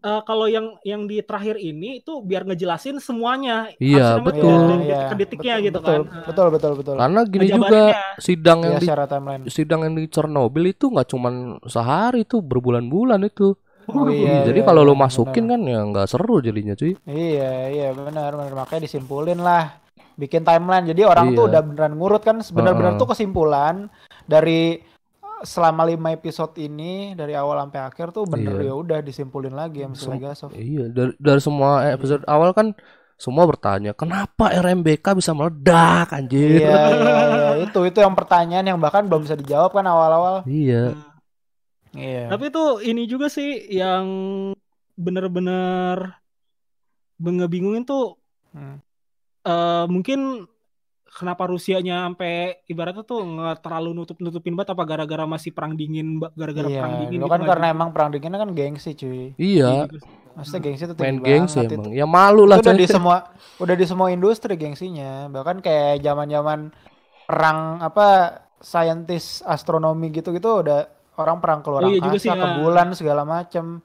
eh, kalau yang yang di terakhir ini itu biar ngejelasin semuanya Iya, betul. dari Iya, detik ke detiknya betul, gitu betul, kan Betul betul betul. Karena gini juga sidang yang Iya di sidang yang di Chernobyl itu nggak cuman sehari itu berbulan-bulan itu. Oh, iya, Jadi iya, kalau iya, lo masukin benar. kan ya nggak seru jadinya cuy. Iya iya benar benar makanya disimpulin lah bikin timeline jadi orang tuh Iya. udah beneran ngurut kan benar-benar Heeh. tuh kesimpulan dari uh, selama lima episode ini dari awal sampai akhir tuh bener Iya. ya udah disimpulin lagi sama si Sem- Legasov. Iya, dari dari semua episode awal kan semua bertanya, kenapa RMBK bisa meledak anjir? Iya iya iya itu itu yang pertanyaan yang bahkan belum bisa dijawab kan awal-awal. Iya. Iya. tapi tuh ini juga sih yang bener-bener ngebingungin tuh Hmm. Eh mungkin kenapa Rusianya sampai ibaratnya tuh nggak terlalu nutup-nutupin banget apa gara-gara masih perang dingin gara-gara Iya, perang dingin itu gitu kan nggak karena gitu. emang perang dinginnya kan gengsi cuy. Iya, Maksudnya gengsi itu main tinggi gengsi banget itu. emang. Ya malu lah itu udah di semua udah di semua industri gengsinya bahkan kayak zaman zaman perang apa saintis astronomi gitu gitu udah orang perang keluar Oh iya juga angkasa sih, ke ya. bulan segala macem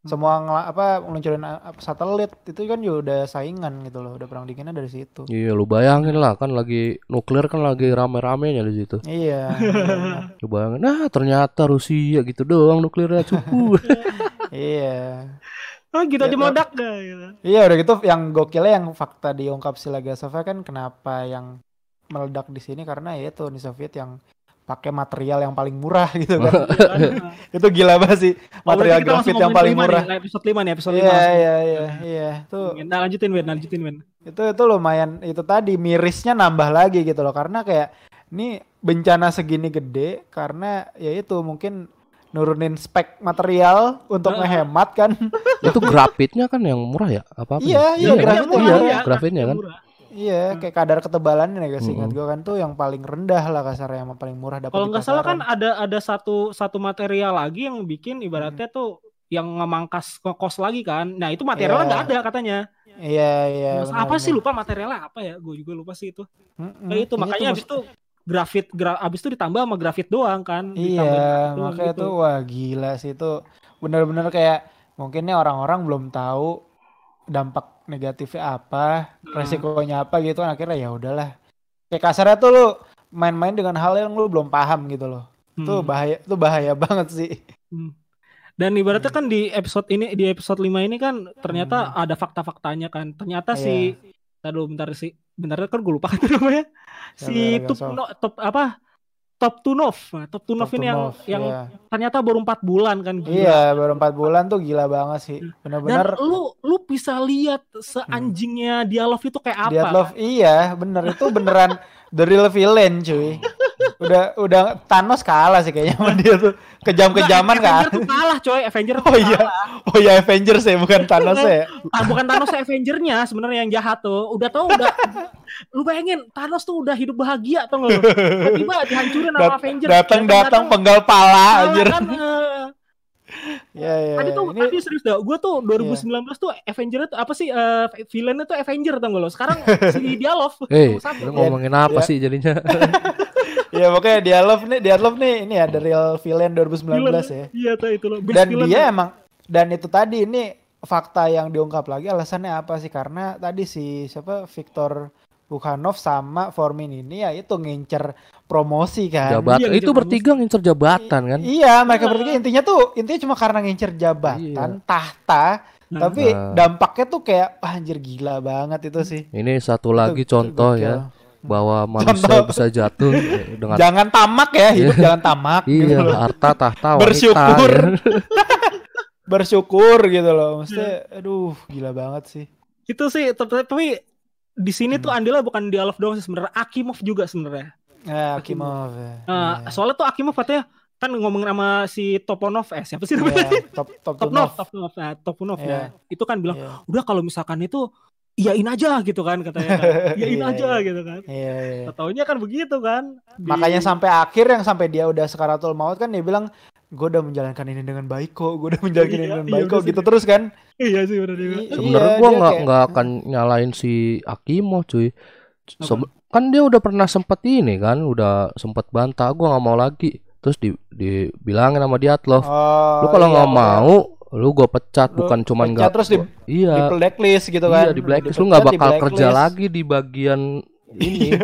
semua ngela- apa meluncurin uh, satelit itu kan juga udah saingan gitu loh udah perang dinginnya dari situ Iya, lu bayangin lah kan lagi nuklir kan lagi rame-ramenya di situ. iya. Lu bayangin, nah ternyata Rusia gitu doang nuklirnya cukup. iya oh gitu aja Ya, meledak dah gitu. iya udah gitu yang gokilnya yang fakta diungkap si Legasovnya kan kenapa yang meledak di sini karena ya itu Uni Soviet yang pakai material yang paling murah gitu kan Iya itu gila banget sih material grafit yang paling murah nih, episode 5 nih episode 5 iya iya iya iya itu Nah lanjutin Ben, lanjutin Ben. itu itu lumayan itu tadi mirisnya nambah lagi gitu loh karena kayak ini bencana segini gede karena ya itu mungkin nurunin spek material untuk Heeh. ngehemat kan itu grafitnya kan yang murah ya? Apa apa? Iya, iya, grafitnya iya, grafitnya kan. Murah. Iya kayak kadar ketebalannya ya guys ingat gue kan tuh yang paling rendah lah kasarnya yang paling murah dapat Kalau nggak salah kan ada ada satu satu material lagi yang bikin ibaratnya tuh yang ngemangkas kos lagi kan. Nah itu materialnya Iya. nggak ada katanya. iya iya Mas, apa sih lupa materialnya apa ya? Gue juga lupa sih itu. Mm-mm. Kayak itu Iya, makanya abis mas- itu grafit gra, abis itu ditambah sama grafit doang kan. Iya, doang makanya gitu. tuh wah gila sih itu bener-bener kayak mungkinnya orang-orang belum tahu dampak negatifnya apa, Hmm. resikonya apa gitu kan akhirnya ya udahlah. Kayak kasarnya tuh lu main-main dengan hal yang lu belum paham gitu loh. Hmm. bahaya, itu bahaya banget sih. Dan ibaratnya kan di episode ini di episode 5 ini kan ternyata Hmm. ada fakta-faktanya kan. Ternyata Iya. si Aduh bentar sih. Bentar kan gue lupa kan namanya. Si Yang Tup Legasov. no, top apa? Top Tunov. Top Tunov ini yang Fortunov, yang iya. ternyata baru empat bulan kan gila. Iya, baru empat bulan tuh gila banget sih. Dan Bener-bener lu lu bisa lihat seanjingnya dialog itu kayak apa. Dia love iya, bener itu beneran the real villain cuy. Udah udah Thanos kalah sih kayaknya sama dia tuh. Kejam-kejaman kan. Avenger tuh kalah coy, Avenger tuh Oh iya. Oh iya Avengers ya bukan Thanos ya. Ah, bukan Thanos Avengernya sebenarnya yang jahat tuh. Udah tau udah lu bayangin Thanos tuh udah hidup bahagia tuh nggak lu? Tiba-tiba dihancurin sama Dat- Avenger. datang datang penggal pala Kalah anjir. kan, eh, Ya ya. Tadi tuh Ini tadi serius dah. Gue tuh 2019 tuh Avenger tuh apa sih eh villainnya tuh Avenger tau gak lo? Sekarang si Dialog. Eh, Satu. lu ngomongin apa Ya. sih jadinya? ya pokoknya Dialog nih, Dialog nih ini ya the real villain 2019 ya. Iya tuh itu loh. Dan villain dia tuh. emang dan itu tadi ini fakta yang diungkap lagi alasannya apa sih? Karena tadi si siapa Victor Bukhanov sama Formin ini ya itu ngincer promosi kan. Jabatan Iya, itu bertiga ngincer jabatan kan? Iya, mereka bertiga intinya tuh intinya cuma karena ngincer jabatan, tahta, Nah. tapi Nah. dampaknya tuh kayak "Wah, anjir gila banget itu sih. Ini satu lagi Itu contoh ya bahwa manusia Contoh. bisa jatuh dengan Jangan tamak ya, hidup jangan tamak gitu iya loh. harta tahta wanita. Bersyukur. ya. Bersyukur gitu loh. Maksudnya Iya. aduh, gila banget sih. itu sih tapi, tapi di sini Hmm. tuh andilnya bukan Dialog doang sih sebenarnya Akimov juga sebenarnya. Nah, Akimov. ya. Eh, Iya. soalnya tuh Akimov katanya kan ngomongin sama si Toponov eh siapa sih Iya, namanya? top top Topnov, Topnov. Topnov, nah, Topunov Iya. ya. Itu kan bilang, Iya. udah kalau misalkan itu iyain aja gitu kan katanya kan. Iyain Iya, aja iya. gitu kan. Iya, iya. Taunya kan begitu kan. Di- Makanya sampai akhir yang sampai dia udah sekaratul maut kan dia bilang gue udah menjalankan ini dengan baik kok, gue udah menjalankan ini Iya, dengan iya, baik kok sih. gitu terus kan. Iya sih benar Sebenarnya iya, gua dia nggak kayak- nggak akan nyalain si Akimo cuy. Sebe- kan dia udah pernah sempet ini kan, udah sempet bantah. Gua nggak mau lagi. Terus di dibilangin sama dia loh. Oh, lu kalau iya, nggak pokoknya mau, lu gua pecat Lu bukan cuman pecat nggak terus di- iya di blacklist gitu kan. iya di blacklist lu nggak bakal kerja lagi di bagian ini.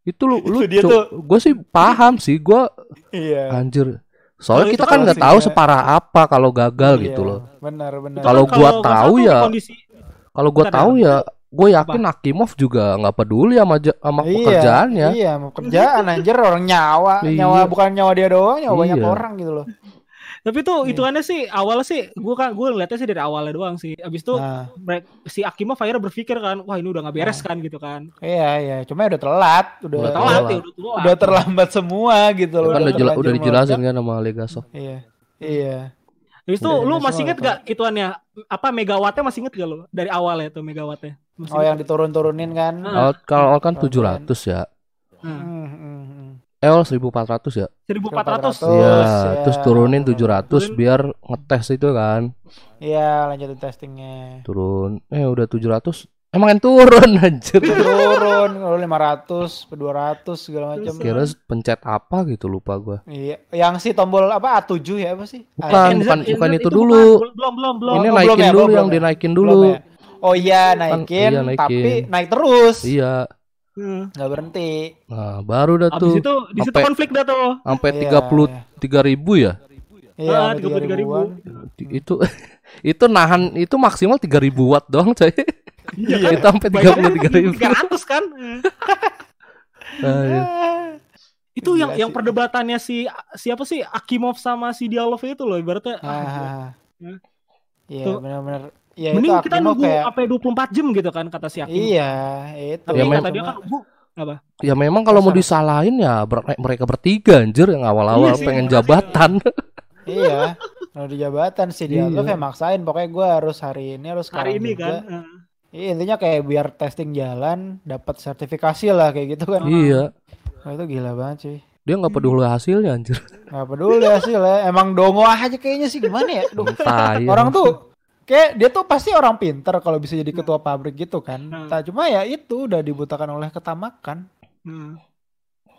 itu lu lu Itu dia tuh. gua sih paham sih gua Iya. anjir. Soalnya kita kan nggak tahu ya. separah apa kalau gagal Iya, gitu loh. Benar, benar. Kalau gua nggak tahu ya, Kalau gua Bentar, tahu ya, gue yakin Akimov juga nggak peduli sama sama Iya, pekerjaannya. Iya, mau kerjaan anjir orang nyawa, Iya. nyawa bukan nyawa dia doang, nyawa banyak Iya. orang gitu loh. Tapi tuh Iya. hitungannya sih awalnya sih gue kan gue ngeliatnya sih dari awalnya doang sih. Abis itu Nah, si Akimov akhirnya berpikir kan, wah ini udah nggak beres kan gitu kan. iya iya, cuma udah telat, udah Udah Telat telat. ya udah telat. udah terlambat semua gitu Ya loh. kan udah, jela- udah dijelasin kan sama Legasov. Iya. Iya. Habis itu lu masih inget gak ituannya apa megawattnya masih inget gak lu dari awalnya tuh megawattnya? Masih Oh, yang diturun-turunin kan. Awal kalau awal kan Pelan-pelan. 700 ya. Hmm. Eh, awal 1400 ya. 1400. 1400. Iya, ya. terus turunin 700 Turun. biar ngetes itu kan. Iya, lanjutin testingnya. Turun. Eh, udah 700. Emang yang turun anjir. Turun, kalau 500, 200 segala macam. Terus, Kira pencet apa gitu lupa gua. Iya, yang si tombol apa A7 ya apa sih? Bukan, bukan, bukan itu bukan. dulu. Belum belum belum. Ini Oh, naikin ya, dulu belum, yang belum ya? dinaikin belum dulu. Oh iya, naikin, iya, naikin. tapi naik terus. Iya. Hmm. Nggak berhenti. Nah, baru dah Abis tuh itu di situ Sampai- konflik dah tuh. sampai Iya, 33 ribu ya. Iya, Ah, sampai 33.000. 3.000-an. Itu itu nahan itu maksimal 3000 watt doang coy. Iya itu sampai 33 ribu. 300 kan. Nah, iya. Itu yang Gila yang sih. perdebatannya si siapa sih Akimov sama si Dialog itu loh ibaratnya. ah, Ah, Ya. Iya, Tuh. benar-benar. Iya, Mending itu kita nunggu kayak sampai 24 jam gitu kan kata si Akimov. Iya, itu. Tapi Ya, kata dia kan, Bu, Ya memang kalau mau disalahin ya ber- mereka bertiga anjir yang awal-awal Iya pengen jabatan. iya. Kalau di jabatan sih dia Iya. tuh kayak maksain pokoknya gue harus hari ini harus hari sekarang ini juga. kan. eh. Iya, intinya kayak biar testing jalan dapat sertifikasi lah kayak gitu kan. iya. Wah, itu gila banget sih. Dia nggak peduli hasilnya anjir. Gak peduli hasilnya. Emang dongo aja kayaknya sih gimana ya? Duh, Tai. orang tuh kayak dia tuh pasti orang pinter kalau bisa jadi ketua pabrik gitu kan. Hmm. Nah, cuma ya itu udah dibutakan oleh ketamakan. Hmm.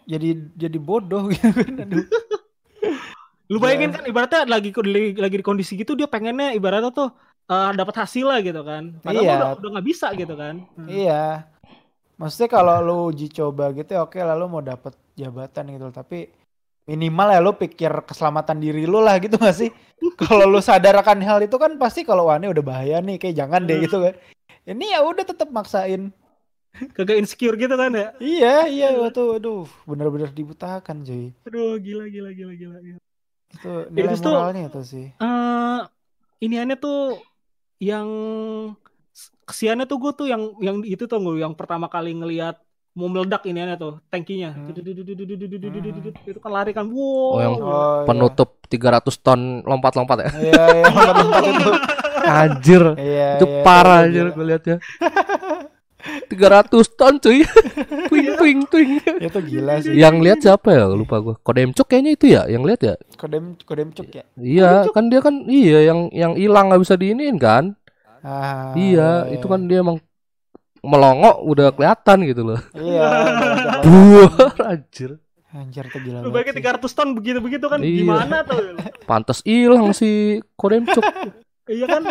Jadi jadi bodoh gitu kan. Aduh. Lu bayangin kan ibaratnya lagi lagi, di kondisi gitu dia pengennya ibaratnya tuh eh, dapat hasil lah gitu kan. Padahal Iya. udah udah nggak bisa gitu kan. Hmm. Iya. Maksudnya kalau lu uji coba gitu ya oke lah lu mau dapet jabatan gitu tapi minimal ya lu pikir keselamatan diri lu lah gitu gak sih? kalau lu sadar akan hal itu kan pasti kalau wah ini udah bahaya nih kayak jangan deh gitu kan. Ini ya udah tetap maksain. Kagak insecure gitu kan ya. Iya, iya tuh aduh bener-bener dibutakan cuy. Aduh gila gila gila gila. gila. Itu nilai tuh- moralnya itu sih. Eh ini aneh tuh yang kesiannya tuh gue tuh yang yang itu tuh gue yang pertama kali ngelihat mau meledak ini aneh tuh tankinya Hmm. itu kan lari kan wow Oh, yang Oh, Penutup 300 ton lompat-lompat ya. Iya, iya, lompat-lompat itu. Anjir. Iya, itu iya, parah anjir gue liatnya. 300 ton cuy. twing twing twing. Itu gila sih. Yang lihat siapa ya? Lupa gua. Kodemcuk kayaknya itu ya yang lihat ya. Kodem kodem cuk ya. Iya, kan dia kan iya yang yang hilang nggak bisa diinin kan? Ah, iya, itu kan dia emang melongok udah kelihatan gitu loh. Iya. Buar anjir. Anjir tuh gila. Lu banget bayangin sih. 300 ton begitu-begitu kan Iya. gimana tuh? Pantas hilang si Kodemcuk. iya kan?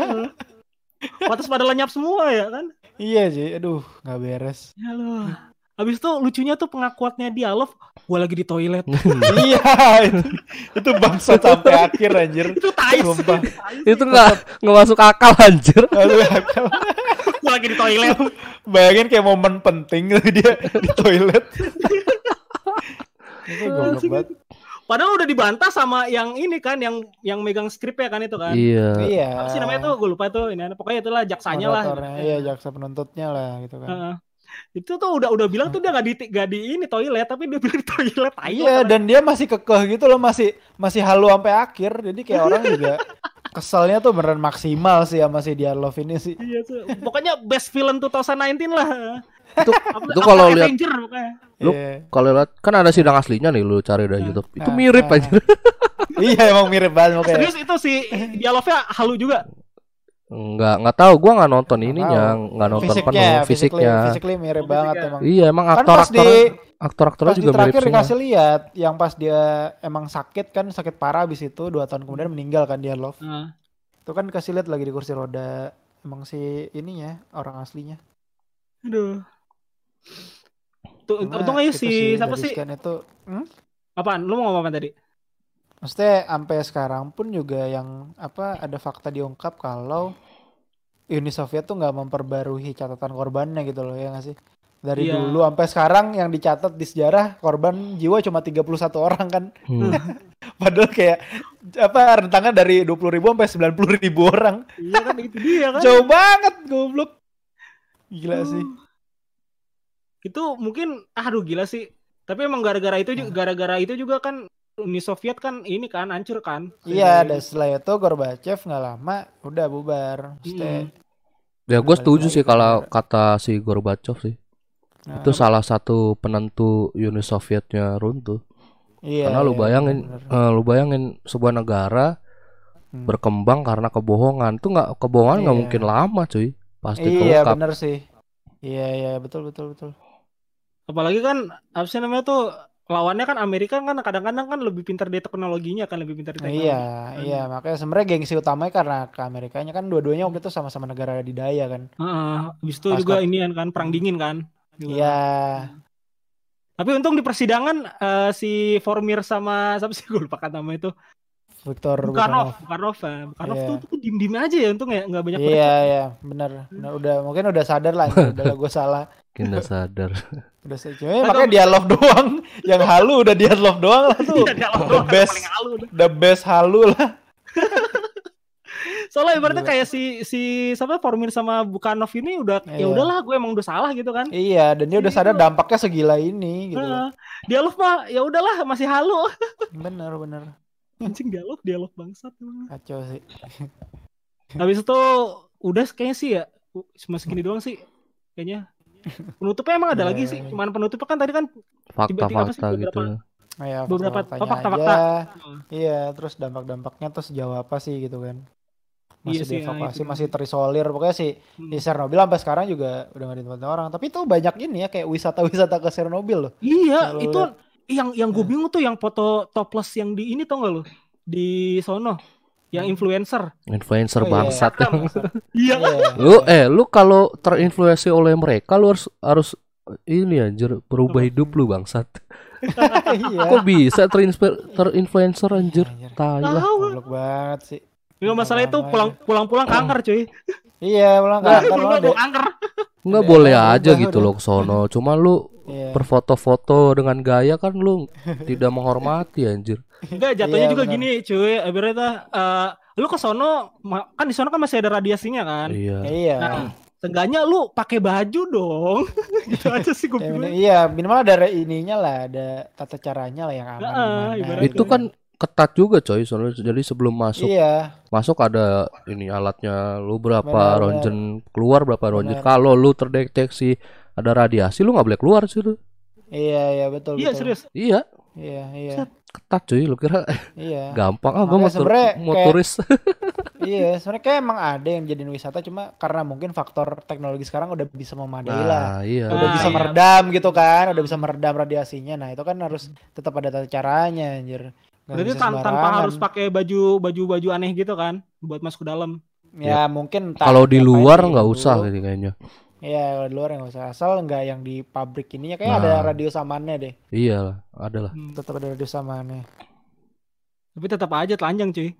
Pantas pada lenyap semua ya kan? Iya sih, aduh nggak beres. Ya loh. Habis itu lucunya tuh pengakuannya Dialog, gua lagi di toilet. iya, itu, itu bangsa sampai akhir anjir. itu tai. Sumpah. itu nggak nggak masuk akal anjir. Akal. gua lagi di toilet. Bayangin kayak momen penting gitu dia di toilet. itu goblok banget. Padahal udah dibantah sama yang ini kan, yang yang megang skripnya kan itu kan. Iya. Iya. Apa sih namanya tuh? Gue lupa tuh. Ini pokoknya itulah jaksanya lah. Moderatornya, Iya, jaksa penuntutnya lah gitu kan. Heeh. Itu tuh udah udah bilang tuh dia gak di gak di ini toilet tapi dia bilang di toilet tai Iya, dan dia masih kekeh gitu loh, masih masih halu sampai akhir. Jadi kayak orang juga keselnya tuh beneran maksimal sih sama si Dialog ini sih. Iya tuh. Pokoknya best villain 2019 lah. Itu itu kalau lihat. Lu- Iya. kalau lihat kan ada sidang aslinya nih lu cari dari YouTube. Itu Nah, mirip nah. anjir. iya, emang mirip banget makanya. Serius itu si dialognya halu juga. Enggak, enggak tahu gua nggak nonton ininya, enggak nonton Fisiknya, penuh fisiknya, fisiknya. fisiknya mirip Oh, banget fisiknya. emang. Iya, emang Kan aktor-aktor di aktor-aktornya pas di juga mirip terakhir semua. dikasih lihat yang pas dia emang sakit kan sakit parah abis itu dua tahun kemudian meninggal kan dia love Nah, itu kan dikasih lihat lagi di kursi roda emang si ininya orang aslinya aduh. Tuh, untung aja itu si siapa sih? scan itu hmm? Apaan? Lu mau ngomong apa tadi? Maksudnya sampai sekarang pun juga yang apa ada fakta diungkap kalau Uni Soviet tuh nggak memperbarui catatan korbannya gitu loh ya nggak sih dari Iya. dulu sampai sekarang yang dicatat di sejarah korban jiwa cuma 31 orang kan Hmm. Padahal kayak apa rentangan dari 20 ribu sampai 90 ribu orang. Iya kan itu dia kan. Jauh banget goblok. Gila sih. Itu mungkin aduh gila sih. Tapi emang gara-gara itu juga gara-gara itu juga kan Uni Soviet kan ini kan hancur kan. Iya, dan setelah itu Gorbachev nggak lama udah bubar. Maksudnya, Ya gue setuju sih kalau kata si Gorbachev sih. nah, Itu salah satu penentu Uni Sovietnya runtuh. iya, Karena lu iya, bayangin, bener. eh, lu bayangin sebuah negara Hmm. berkembang karena kebohongan. Itu nggak kebohongan nggak Iya. mungkin lama cuy. Pasti Iya, terungkap. bener sih. Iya, iya, betul, betul, betul. Apalagi kan apa sih namanya tuh lawannya kan Amerika kan kadang-kadang kan lebih pintar di teknologinya kan lebih pintar di teknologi. Iya, iya, makanya sebenarnya gengsi utamanya karena ke Amerikanya kan dua-duanya waktu itu sama-sama negara didaya kan. Heeh, habis itu Pas juga ini kan perang dingin kan. Juga. Iya, Tapi untung di persidangan eh, si Formir sama siapa sih gue lupa kata nama itu. Viktor Bukanov, Bukanov. Bukanov, eh. Bukanov Iya. tuh, tuh diem-diem aja ya untung ya nggak banyak Iya, iya, bener. Bener, Udah, mungkin udah sadar lah, udah gue salah. Mungkin nggak sadar. Udah saya cuma makanya dialog doang. Yang halu udah dialog doang lah tuh. Iya, dialog The doang, best. halu. The best halu lah. Soalnya ibaratnya kayak si si siapa Formir sama Bukanov ini udah ya Iya. udahlah gue emang udah salah gitu kan. Iya, dan dia udah sadar dampaknya segila ini gitu. Heeh. dialog mah ya udahlah masih halu. Bener, bener. Anjing dialog dialog bangsat emang. Kacau sih. Habis itu udah kayaknya sih ya cuma segini doang sih kayaknya. Penutupnya emang ada Iya, lagi sih. iya. Cuman penutupnya kan tadi kan sih, Fakta-fakta beberapa- gitu. Ya, Beberapa- fakta-faktanya oh, fakta-fakta. aja. Hmm. Iya, terus dampak-dampaknya tuh sejauh apa sih gitu kan. Masih Iya sih, nah, dievakuasi, itu. masih terisolir. Pokoknya sih Hmm. di Chernobyl sampai sekarang juga udah gak ditempatin orang. Tapi itu banyak ini ya kayak wisata-wisata ke Chernobyl loh. Iya, Kalau itu lihat. yang yang gue bingung tuh yang foto topless yang di ini tau gak lo? Di sono. Yang influencer. Influencer Oh, bangsat. Iya? Iya. lu eh lu kalau terinfluensi oleh mereka lu harus harus ini anjir berubah hidup lu bangsat. Iya. Kok bisa terinspir terinfluencer anjir? Anjir. Tai lah. Tahu. Goblok banget sih. Nggak masalah itu Lama-lama pulang pulang-pulang kanker cuy. Iya, pulang lo pulang kanker. Enggak boleh aja gitu loh ke sono. Cuma lu berfoto-foto dengan gaya kan lu tidak menghormati anjir. Enggak, jatuhnya Iya, juga benar. gini cuy. Ibaratnya eh lu ke sono kan di sono kan masih ada radiasinya kan. Iya. Iya. Nah, Seenggaknya lu pakai baju dong. gitu aja sih gue Ya, bilang. iya, minimal ada ininya lah, ada tata caranya lah yang aman. Heeh, gimana, ibarat Itu kan ketat juga coy soalnya jadi sebelum masuk Iya, masuk ada ini alatnya lu berapa Benar, ronjen keluar berapa ronjen kalau lu terdeteksi ada radiasi lu nggak boleh keluar sih lu iya, iya betul Iya betul. serius. iya Iya, iya, ketat cuy lu kira iya. gampang ah gua Makanya mau, tur- mau kayak- turis Iya, sebenarnya kayak emang ada yang jadiin wisata cuma karena mungkin faktor teknologi sekarang udah bisa memadai lah. nah iya Udah Ah, bisa iya. meredam gitu kan, udah bisa meredam radiasinya. Nah, itu kan harus tetap ada tata caranya anjir. Bisa tan- tanpa harus pakai baju baju baju aneh gitu kan buat masuk ke dalam. Ya, mungkin entah kalau di luar nggak usah gitu kayaknya Iya, kalau di luar nggak usah. Asal nggak yang di pabrik ininya kayak Nah. ada radius amannya deh. iya lah ada lah Hmm. Tetap ada radius amannya. Tapi tetap aja telanjang cuy.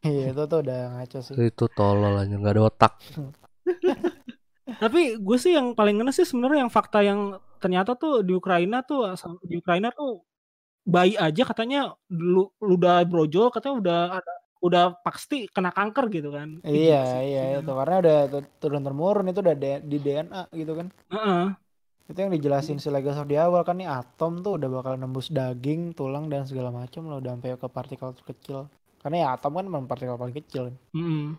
Iya, itu tuh udah ngaco sih. itu tolol aja nggak ada otak Tapi gue sih yang paling ngena sih sebenarnya yang fakta yang ternyata tuh di Ukraina tuh di Ukraina tuh bayi aja katanya lu udah brojol katanya udah ada udah pasti kena kanker gitu kan. Iya, sih. iya itu karena udah tu- turun temurun itu udah di DNA gitu kan. Heeh. Itu yang dijelasin si Legasov di awal kan nih atom tuh udah bakal nembus daging, tulang dan segala macam loh udah sampai ke partikel terkecil. Karena ya atom kan memang partikel paling kecil. Mm-mm.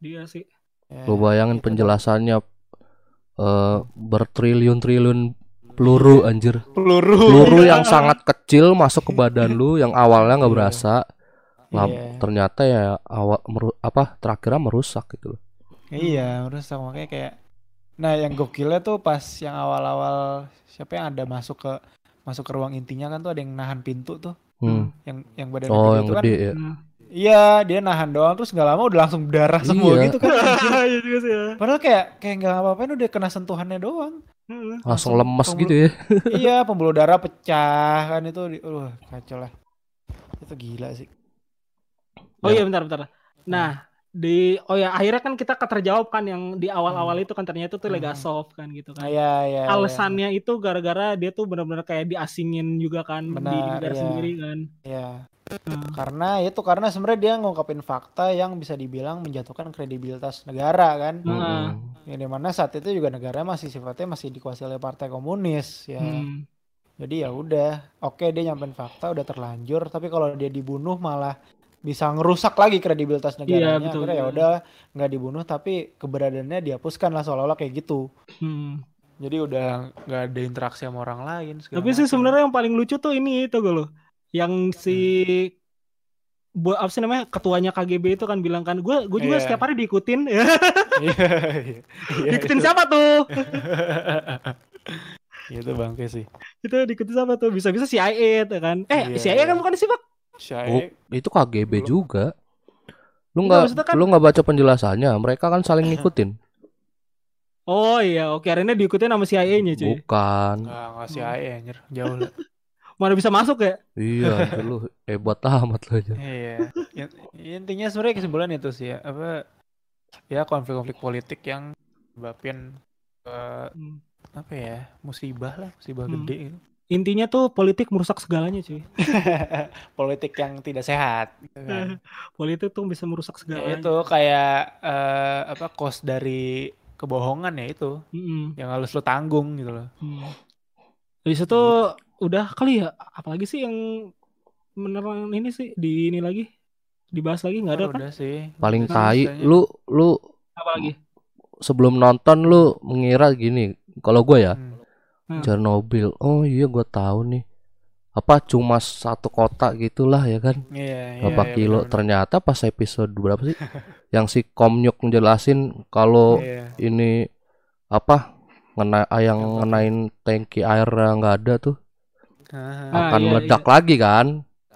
Dia sih. Ya, lu bayangin gitu penjelasannya eh bertriliun-triliun peluru anjir peluru. peluru yang sangat kecil masuk ke badan lu yang awalnya nggak Iya. berasa Lam- Iya. ternyata ya awal meru- apa terakhirnya merusak gitu loh Iya, merusak makanya kayak Nah, yang gokilnya tuh pas yang awal-awal siapa yang ada masuk ke masuk ke ruang intinya kan tuh ada yang nahan pintu tuh, Hmm. yang yang badan oh yang itu kan. gede ya Nah. Iya, dia nahan doang terus nggak lama udah langsung darah semua Iya. gitu kan. Iya juga sih ya. Padahal kayak kayak nggak apa-apain udah kena sentuhannya doang. Heeh. langsung Langsung lemes pembuluh- gitu ya iya, pembuluh darah pecah kan itu di- uh kacau lah. Itu gila sih. Oh iya bentar bentar. Nah, di oh ya akhirnya kan kita keterjawab kan yang di awal-awal itu kan ternyata tuh Hmm. Legasov kan gitu Ah, kan. Iya, iya. iya. Alasannya itu gara-gara dia tuh benar-benar kayak diasingin juga kan di Benar, negara iya. sendiri kan. Iya. Nah, Karena itu karena sebenarnya dia ngungkapin fakta yang bisa dibilang menjatuhkan kredibilitas negara kan. Heeh. Hmm. Yang di mana saat itu juga negara masih sifatnya masih dikuasai oleh partai komunis ya. hmm. Jadi ya udah, oke dia nyampein fakta udah terlanjur, tapi kalau dia dibunuh malah bisa ngerusak lagi kredibilitas negaranya. betul, Akhirnya ya betul. udah nggak dibunuh tapi keberadaannya dihapuskan lah seolah-olah kayak gitu. Hmm. Jadi udah nggak ada interaksi sama orang lain. Tapi sih sebenarnya yang paling lucu tuh ini itu gue loh. Yang si Bu, apa sih namanya ketuanya KGB itu kan bilang kan gue gue juga Iya. setiap hari diikutin ya Iya, iya. Iya, diikutin itu. siapa tuh Itu bangke sih. itu diikutin siapa tuh bisa-bisa CIA tuh kan eh Iya, CIA kan iya. bukan sih pak Oh, Syai. itu KGB Belum. juga lu Enggak, nggak kan- lu nggak baca penjelasannya mereka kan saling ngikutin oh iya oke akhirnya diikutin sama CIA-nya cuy bukan Nggak, AE anjir, jauh lah. mana bisa masuk ya iya lu hebat amat lu aja Iya. In- Intinya sebenarnya kesimpulan itu sih ya, apa ya konflik-konflik politik yang menyebabkan eh, Hmm. apa ya musibah lah, musibah Hmm. gede gitu. Intinya tuh politik merusak segalanya cuy Politik yang tidak sehat. gitu kan. politik tuh bisa merusak Ya, segalanya itu kayak eh, apa cost dari kebohongan ya itu Mm-mm. yang harus lo tanggung gitu loh. Hmm. Dari situ udah kali ya apalagi sih yang beneran ini sih di ini lagi dibahas lagi nggak ada kan Udah sih. paling tai lu lu apalagi sebelum nonton lu mengira gini kalau gue ya Hmm. Hmm. Chernobyl oh iya gue tahu nih apa cuma satu kota gitulah ya kan Iya, iya, berapa iya, kilo benar-benar. ternyata pas episode berapa sih yang si Komnyuk ngejelasin kalau Iya. ini apa ngena ah, yang ngenain tangki air yang nggak ada tuh Ah, akan iya, meledak lagi kan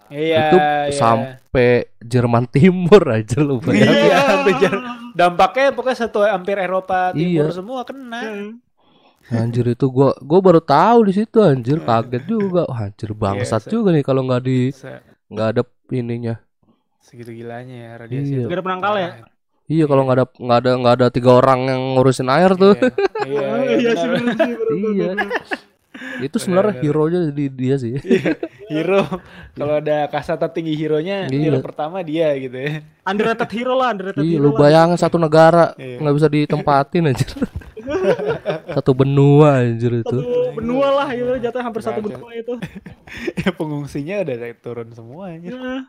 Iya. itu iya. sampai Jerman Timur aja lu bayangin Iya, sampai jar- dampaknya pokoknya satu hampir Eropa Timur Iya. semua kena. Hmm. Anjir itu gua gua baru tahu di situ anjir kaget juga Wah, anjir bangsat Iya, juga nih kalau nggak di nggak ada ininya segitu gilanya ya radiasi Iya. itu. Gak ada penangkal ya? iya kalau nggak ada nggak ada nggak ada tiga orang yang ngurusin air tuh Iya, iya, iya, iya sih Iya. itu sebenarnya Benar. hero nya di dia sih Hero kalau ada kasata tinggi hero-nya Iya. hero pertama dia gitu ya. Underrated hero lah underrated iya hero lu bayangin satu negara Iya. nggak bisa ditempatin anjir Satu benua anjir itu. Satu benua lah gitu, jatuh hampir satu Kacau. benua itu. Ya, pengungsinya udah turun semua anjir. Ya.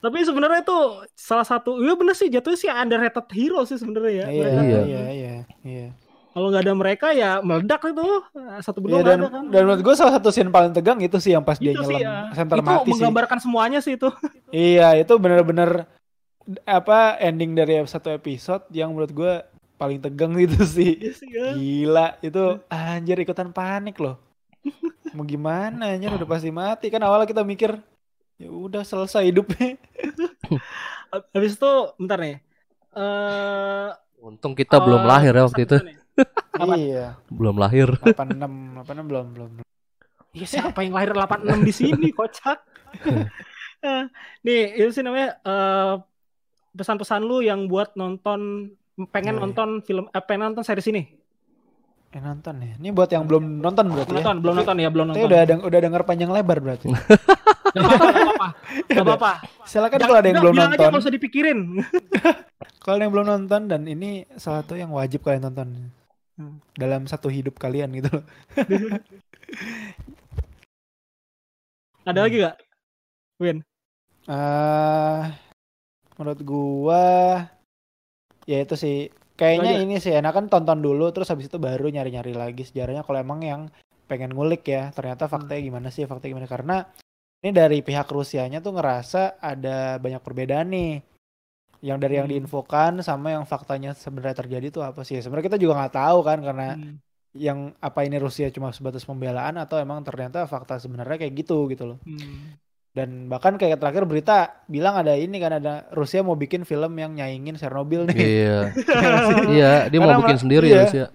Tapi sebenarnya itu salah satu, iya bener sih jatuhnya sih underrated hero sih sebenarnya ya. Iya. Iya. iya, iya, iya. Kalau nggak ada mereka ya meledak itu satu benua nggak dan, ada kan. dan menurut gue salah satu scene paling tegang itu sih yang pas dia Itu sih nyelam ya. center itu mati sih. menggambarkan semuanya sih itu. Iya, itu bener-bener apa ending dari satu episode yang menurut gue paling tegang itu sih. Iya ya. Gila, itu anjir ikutan panik loh. Mau gimana anjir udah pasti mati kan awalnya kita mikir ya udah selesai hidupnya. Habis itu bentar nih. Eh Untung kita belum eh, lahir ya waktu itu. iya, Belum lahir. 86, 86 belum belum. belum. Iya siapa yang lahir 86 di sini kocak. Eh, nih itu sih namanya eh, pesan-pesan lu yang buat nonton pengen Iya. nonton film eh, pengen nonton series ini. Eh nonton ya. Ini buat yang belum nonton berarti ya. Nonton, belum nonton ya, belum Tapi nonton. udah deng- udah denger panjang lebar berarti. Gak apa-apa, gak apa-apa. Gak apa-apa. Silakan kalau ada yang Jangan- belum nonton. nggak usah dipikirin. Kalau ada yang belum nonton dan ini salah satu yang wajib kalian tonton Hmm. dalam satu hidup kalian gitu loh. Ada lagi gak? Win. Eh menurut gua ya itu sih. Kayaknya ini sih enakan tonton dulu terus habis itu baru nyari-nyari lagi. Sejarahnya kalau emang yang pengen ngulik ya ternyata faktanya gimana sih faktanya gimana. Karena ini dari pihak Rusianya tuh ngerasa ada banyak perbedaan nih. Yang dari yang Hmm. diinfokan sama yang faktanya sebenarnya terjadi tuh apa sih. Sebenarnya kita juga nggak tahu kan karena Hmm. yang apa ini Rusia cuma sebatas pembelaan atau emang ternyata fakta sebenarnya kayak gitu gitu loh. Hmm. Dan bahkan kayak terakhir berita bilang ada ini kan ada Rusia mau bikin film yang nyaingin Chernobyl nih Iya. Iya, dia Karena mau bikin sendiri iya. ya Rusia.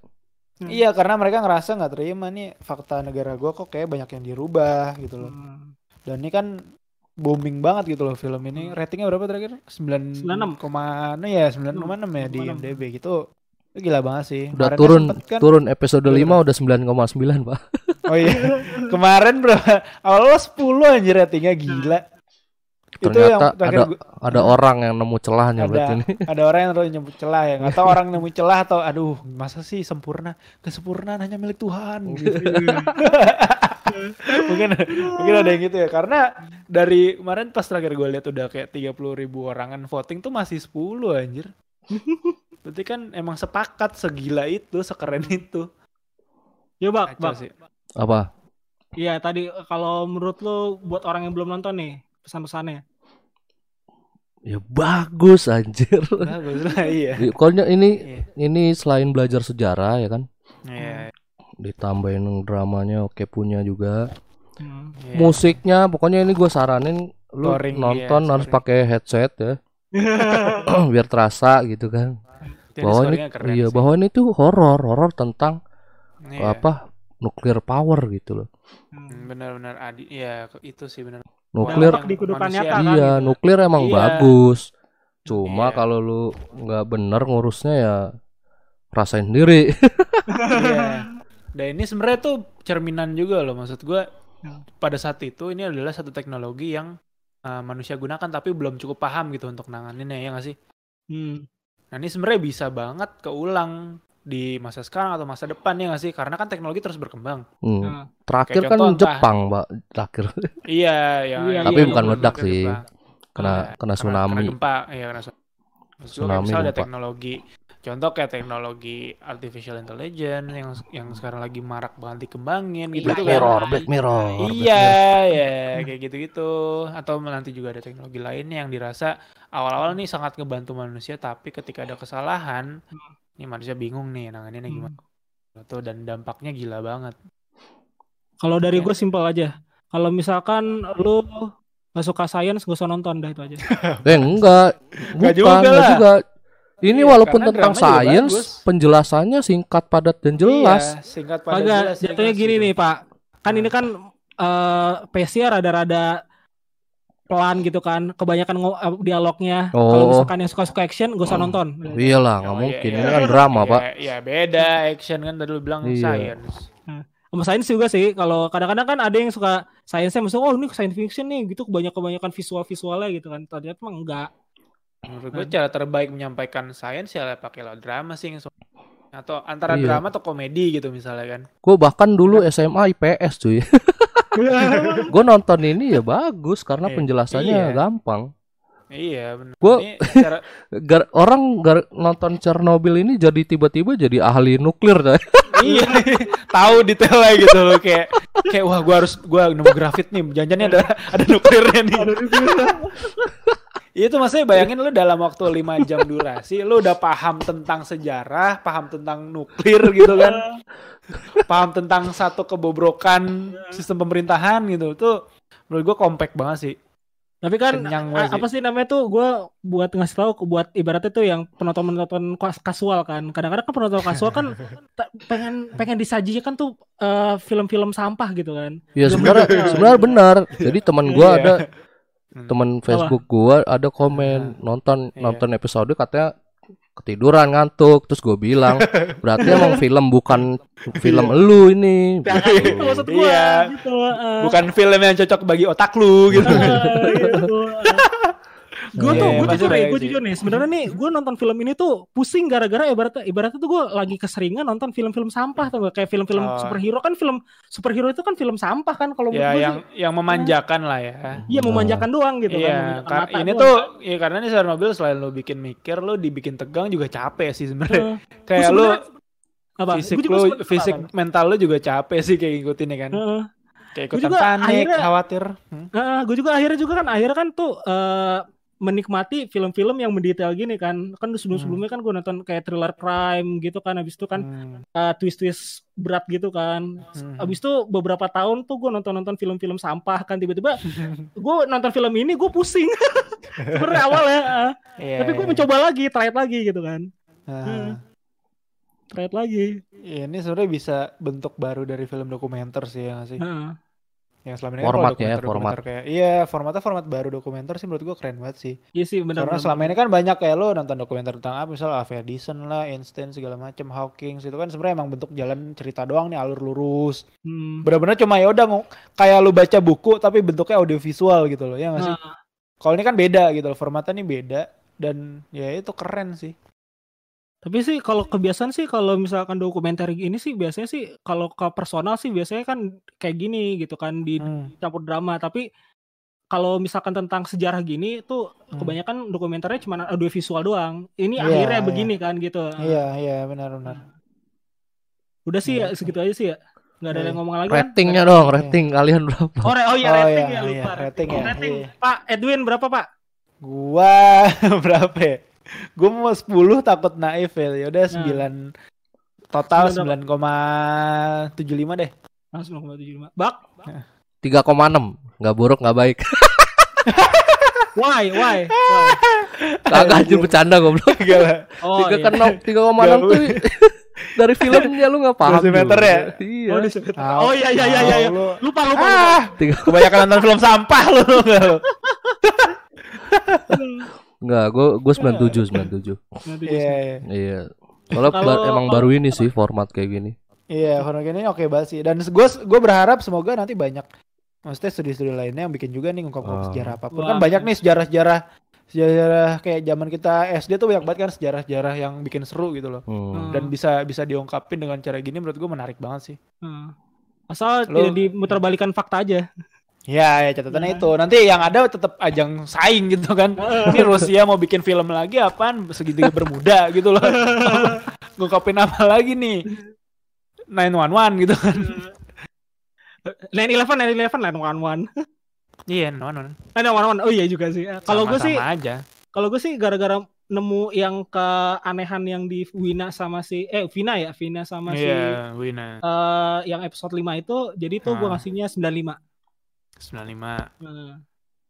iya karena mereka ngerasa nggak terima nih fakta negara gua kok kayak banyak yang dirubah gitu loh Hmm. dan ini kan booming banget gitu loh film ini ratingnya berapa terakhir 9 96. koma ya 9,6 ya di 96. IMDb gitu itu gila banget sih Udah Kemarin turun kan- turun episode Iya, 5 udah 9,9, Pak. oh iya kemarin berapa awalnya 10 anjir ratingnya gila itu yang Ternyata ada gua- ada orang yang nemu celahnya Ada. berarti ini. ada orang yang nyebut celah ya nggak tahu orang nemu celah atau aduh masa sih sempurna kesempurnaan hanya milik Tuhan gitu. mungkin mungkin ada yang gitu ya karena dari kemarin pas terakhir gue lihat udah kayak 30 ribu orangan voting tuh masih 10 anjir berarti kan emang sepakat segila itu sekeren itu Ya bak, Kacau bak. sih. Apa? Iya tadi kalau menurut lu buat orang yang belum nonton nih pesan-pesannya. Ya bagus anjir. bagus lah iya Pokoknya ini Iya. ini selain belajar sejarah ya kan, Iya, ditambahin dramanya oke punya juga. Hmm. iya. Musiknya pokoknya ini gue saranin lu Scoring, nonton iya, harus pakai headset ya biar terasa gitu kan. Jadi bahwa ini iya bahwa ini tuh horor, horor tentang Iya. apa? Nuklir power gitu loh. Hmm, benar-benar adi ya itu sih benar Nuklir di kehidupan nyata kan. iya, gitu. nuklir emang Iya. bagus. Cuma Iya. kalau lu nggak bener ngurusnya ya rasain sendiri. Iya. Dan ini sebenarnya tuh cerminan juga loh maksud gua Hmm. pada saat itu ini adalah satu teknologi yang uh, manusia gunakan tapi belum cukup paham gitu untuk nanganinnya ya nggak sih? Hmm. Nah ini sebenarnya bisa banget keulang di masa sekarang atau masa depan ya nggak sih? Karena kan teknologi terus berkembang. Hmm. Nah, Terakhir Kayak kan contoh entah- Jepang, Mbak. Terakhir iya, ya. Iya, Tapi iya, bukan iya, meledak Jepang. sih. Kena Iya, kena tsunami. Kena gempa, iya kena tsunami. Maksud gua kayak Tsunami misal ada teknologi, contoh kayak teknologi artificial intelligence yang yang sekarang lagi marak banget dikembangin gitu Black kan. Mirror, Black Mirror. Iya, ya kayak gitu-gitu. Atau nanti juga ada teknologi lainnya yang dirasa awal-awal nih sangat ngebantu manusia, tapi ketika ada kesalahan, ini manusia bingung nih nanganinnya Hmm. gimana. Tuh dan dampaknya gila banget. Kalau dari Iya. gue simpel aja. Kalau misalkan lu nggak suka science, gak usah nonton dah itu aja. Eh enggak. Enggak Bukan, juga enggak lah. juga. Ini Iya, walaupun tentang sains, penjelasannya singkat, padat dan jelas. Iya, singkat padat Kagak, jelas, jatuhnya gini nih Pak. Kan Nah. ini kan eh pace-nya rada-rada pelan gitu kan. Kebanyakan eh, dialognya. Kalau Oh. misalkan yang suka-suka action, gak usah nonton. Iyalah, Oh, nggak iya, mungkin. iya, Ini iya, kan iya, drama, iya, Pak. Iya, beda action kan tadi lu bilang Iya. science. Sama sains juga sih. Kalau kadang-kadang kan ada yang suka sainsnya, maksudnya, oh ini science fiction nih, gitu kebanyakan-kebanyakan visual-visualnya gitu kan. Ternyata emang enggak. Menurut gue cara terbaik menyampaikan science ya pakai drama sih. atau antara Iya. drama atau komedi gitu misalnya kan. Gue bahkan dulu SMA IPS cuy. Gue nonton ini ya bagus karena Iya. penjelasannya Iya. gampang. Iya benar. Ini cara Gar- orang gar- nonton Chernobyl ini jadi tiba-tiba jadi ahli nuklir dah. iya tahu detailnya gitu loh kayak kayak wah gua harus gua nemu grafit nih janjinya ada ada nuklirnya nih. Itu maksudnya bayangin lu dalam waktu 5 jam durasi lu udah paham tentang sejarah, paham tentang nuklir gitu kan. paham tentang satu kebobrokan sistem pemerintahan gitu. Tuh menurut gua compact banget sih. Tapi kan Kenyang gue sih. apa sih namanya tuh gue buat ngasih tahu buat ibaratnya tuh yang penonton penonton kasual kan. Kadang-kadang kan penonton kasual kan pengen pengen disajikan tuh eh, film-film sampah gitu kan. Ya sebenarnya sebenarnya benar. Jadi teman gua Iya. ada Hmm. teman Facebook gua ada komen nonton Iya. nonton episode katanya ketiduran ngantuk terus gue bilang berarti emang film bukan film elu ini Gitu. maksud gue Iya. gitu. Bukan film yang cocok bagi otak lu gitu. gue Iya, tuh, gue pasti jujur nih, banyak gue sih. jujur nih. Sebenarnya nih, gue nonton film ini tuh pusing gara-gara ibaratnya, ibaratnya tuh gue lagi keseringan nonton film-film sampah tuh kayak film-film Oh. superhero kan film superhero itu kan film sampah kan kalau menurut ya gue yang yang memanjakan lah ya. Iya memanjakan doang gitu kan. Iya, kar- mata ini doang. tuh ya karena ini Chernobyl selain lo bikin mikir, lo dibikin tegang juga capek sih sebenarnya. Eh, Kayak lo apa? fisik lo fisik suka, mental lo juga capek sih kayak ngikutin ya kan. kan. Heeh. Kayak ikutan juga panik, akhirnya- khawatir. Hmm. Heeh, gue juga akhirnya juga kan akhirnya kan tuh eh, menikmati film-film yang mendetail gini kan. Kan sebelum-sebelumnya kan gue nonton kayak thriller crime gitu kan. Habis itu kan Hmm. eh, twist-twist berat gitu kan. Hmm. Habis itu beberapa tahun tuh gue nonton-nonton film-film sampah kan tiba-tiba gue nonton film ini gue pusing. Sebenarnya awal ya. eh. Iya, Tapi gue iya. mencoba lagi, try it lagi gitu kan. Nah, Try it lagi. ini sebenarnya bisa bentuk baru dari film dokumenter sih ya nggak sih. Heeh. Yang selama ini kan kalau Formatnya ya, dokumenter-dokumenter kayak iya formatnya format baru dokumenter sih menurut gua keren banget sih. Iya sih benar. Karena selama ini kan banyak kayak lo nonton dokumenter tentang apa misal Edison lah, Einstein segala macam, Hawking itu kan sebenarnya emang bentuk jalan cerita doang nih alur lurus. Hmm. Bener-bener cuma ya udah kayak lu baca buku tapi bentuknya audiovisual gitu loh ya nggak sih? Nah, Kalau ini kan beda gitu loh, formatnya nih beda dan ya itu keren sih. Tapi sih kalau kebiasaan sih kalau misalkan dokumenter ini sih biasanya sih kalau ke personal sih biasanya kan kayak gini gitu kan di Hmm. campur drama tapi kalau misalkan tentang sejarah gini tuh Hmm. kebanyakan dokumenternya cuma audio visual doang. Ini Iya, akhirnya iya. begini kan gitu. Iya iya benar-benar. Udah sih Iya. ya segitu aja sih ya. Nggak ada Iya. yang ngomong lagi kan? ratingnya dong rating kalian berapa Oh, re- oh iya Oh, rating iya, ya lupa. iya, rating ya, Rating. iya. Pak Edwin berapa Pak? Gua berapa ya? Gua mau 10 takut naif ya. Ya udah 9 total 9 9,75 deh. Langsung 0,75. Bak? 3,6 nggak buruk nggak baik Why? Why? Why? kagak anjir bercanda goblok lah. Oh, tiga iya. tiga koma enam tuh dari filmnya lu nggak paham juga. ya? iya Oh, Oh iya iya iya iya. iya. Lupa lupa. lupa. Ah, tiga kebanyakan nonton film sampah lu. nggak gue gue sembilan tujuh sembilan tujuh Iya, iya. iya Kalau- emang baru ini sih format kayak gini Iya, format ini oke banget sih. Dan gue gue berharap semoga nanti banyak maksudnya studi-studi lainnya yang bikin juga nih ngungkap Oh. sejarah apa pun. Wah. Kan banyak nih sejarah-sejarah sejarah kayak zaman kita SD tuh banyak banget kan sejarah-sejarah yang bikin seru gitu loh. Hmm. Dan bisa bisa diungkapin dengan cara gini menurut gue menarik banget sih. Hmm. Asal Lo- tidak dimuterbalikan fakta aja. Ya, ya catatannya itu. Nanti yang ada tetap ajang saing gitu kan. Ini Rusia mau bikin film lagi apaan segitiga bermuda gitu loh. Ngungkapin apa lagi nih? 911 gitu kan. 911 911 911. Iya, 911. 911. Oh iya juga sih. Kalau gue sih aja. kalau gue sih gara-gara nemu yang keanehan yang di Wina sama si eh Vina ya, Vina sama si Iya, Wina. eh, yang episode 5 itu jadi tuh gue Ah. ngasihnya 95. 95. Nah,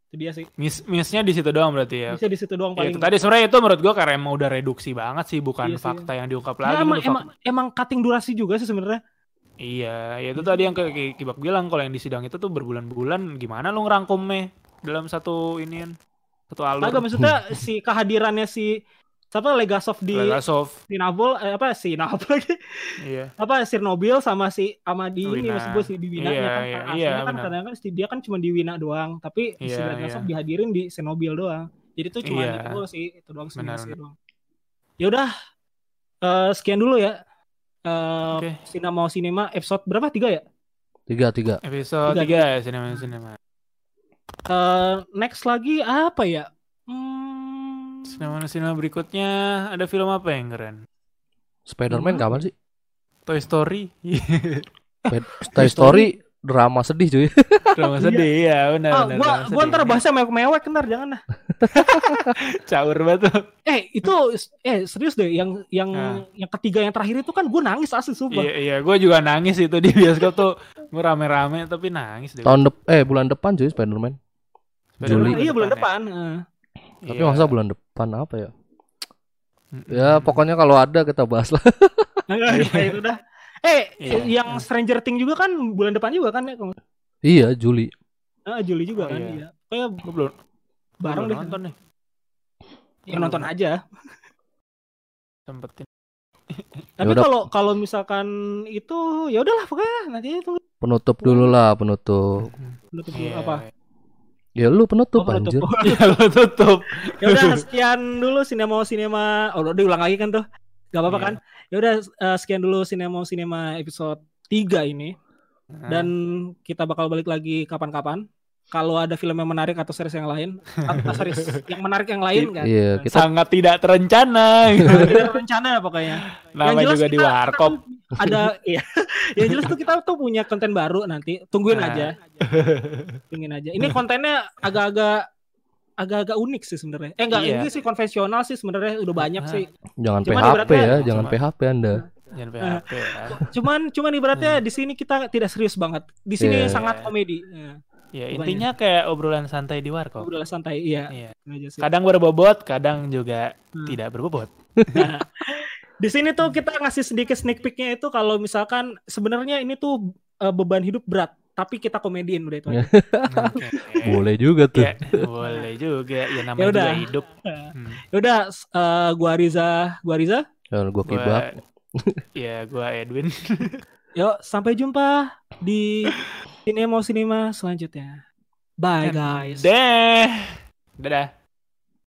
itu dia sih. Miss missnya di situ doang berarti ya. Bisa di situ doang Ya, paling. itu tadi sebenarnya itu menurut gua karena emang udah reduksi banget sih, bukan Iya sih. fakta yang diungkap Ya, lagi. emang, gitu, emang, fak- emang cutting durasi juga sih sebenarnya. Iya, ya itu tadi yang kayak kayak Kibak bilang kalau yang di sidang itu tuh berbulan-bulan gimana lu ngerangkumnya dalam satu inian satu alur. Agak maksudnya si kehadirannya si siapa Legasov di Legasov. Sinabol eh, apa Sinabol lagi Iya. apa Chernobyl sama si sama di ini maksud gue si di Wina Iya, kan iya, aslinya iya, kan kadang kan si- dia kan cuma di Wina doang tapi si Iya, Legasov iya. dihadirin di Chernobyl doang jadi itu cuma Iya. itu sih itu doang sih benar. doang ya udah eh, sekian dulu ya eh Oke. Sinema Cinema episode berapa? Tiga ya? Tiga tiga. Episode Tiga. 3 ya sinema sinema. Eh next lagi apa ya? Hmm, Sinema sinema berikutnya ada film apa yang keren? Spider-Man Hmm. kapan sih? Toy Story. Toy Story drama sedih cuy. Drama sedih ya benar ah, benar. gua gua ntar bahasnya mewek-mewek ntar jangan dah. caur banget tuh. Eh itu eh serius deh yang yang Ah. yang ketiga yang terakhir itu kan gue nangis asli sumpah. Iya iya, gue juga nangis itu di bioskop tuh. Gue rame-rame tapi nangis deh. Tahun dep eh bulan depan cuy Spider-Man. Spider-Man Juli. iya bulan ya. depan. Tapi Iya. masa bulan depan apa ya? Ya pokoknya kalau ada kita bahas lah. Kayak itu dah. Eh, Iya. yang Stranger Things juga kan bulan depan juga kan ya? iya Juli. Ah, Juli juga Oh, kan. iya. Iya. Kayak Gue belum bareng deh. nonton nih. Ya, nonton aja. Sempetin. Tapi Yaudah. kalau kalau misalkan itu ya udahlah pokoknya nanti itu Penutup dulu lah penutup. penutup dulu Iya. apa? Ya lu penutup Oh, penutup. anjir. Ya lo tutup. ya udah sekian dulu sinema sinema. Oh, udah diulang lagi kan tuh. Gak apa-apa Iya. kan? Ya udah eh, sekian dulu sinema sinema episode 3 ini Nah, dan kita bakal balik lagi kapan-kapan. Kalau ada film yang menarik atau series yang lain, atau series yang menarik yang lain kan. Iya, kita sangat tidak terencana. Tidak rencana pokoknya. Nama jelas juga di kita- warkop. kita ada iya. yang jelas tuh kita tuh punya konten baru nanti. Tungguin Nah. aja. Tungguin aja. Ini kontennya agak-agak agak-agak unik sih sebenarnya. Eh enggak, Iya. ini sih konvensional sih sebenarnya udah banyak Nah. sih. jangan Cuman PHP ya, jangan Cuma- PHP Anda. Jangan PHP ya. Cuman cuman ibaratnya di sini kita tidak serius banget. Di sini Iya. sangat komedi. Ya, Ya Kebanyakan. intinya kayak obrolan santai di warkop. udah santai. Iya. Iya. Kadang berbobot, kadang juga Hmm. tidak berbobot. Di sini tuh kita ngasih sedikit sneak peeknya itu kalau misalkan sebenarnya ini tuh eh, beban hidup berat, tapi kita komediin udah itu. aja. Oke. Boleh juga tuh. Ya, boleh juga. Ya namanya Ya udah. juga hidup. Hmm. Ya udah, eh, gua Riza, gua Riza. Jangan gua Gua, kibak. ya, gua Edwin. Yuk, sampai jumpa di Cinema Cinema selanjutnya. Bye guys. Deh. Dadah.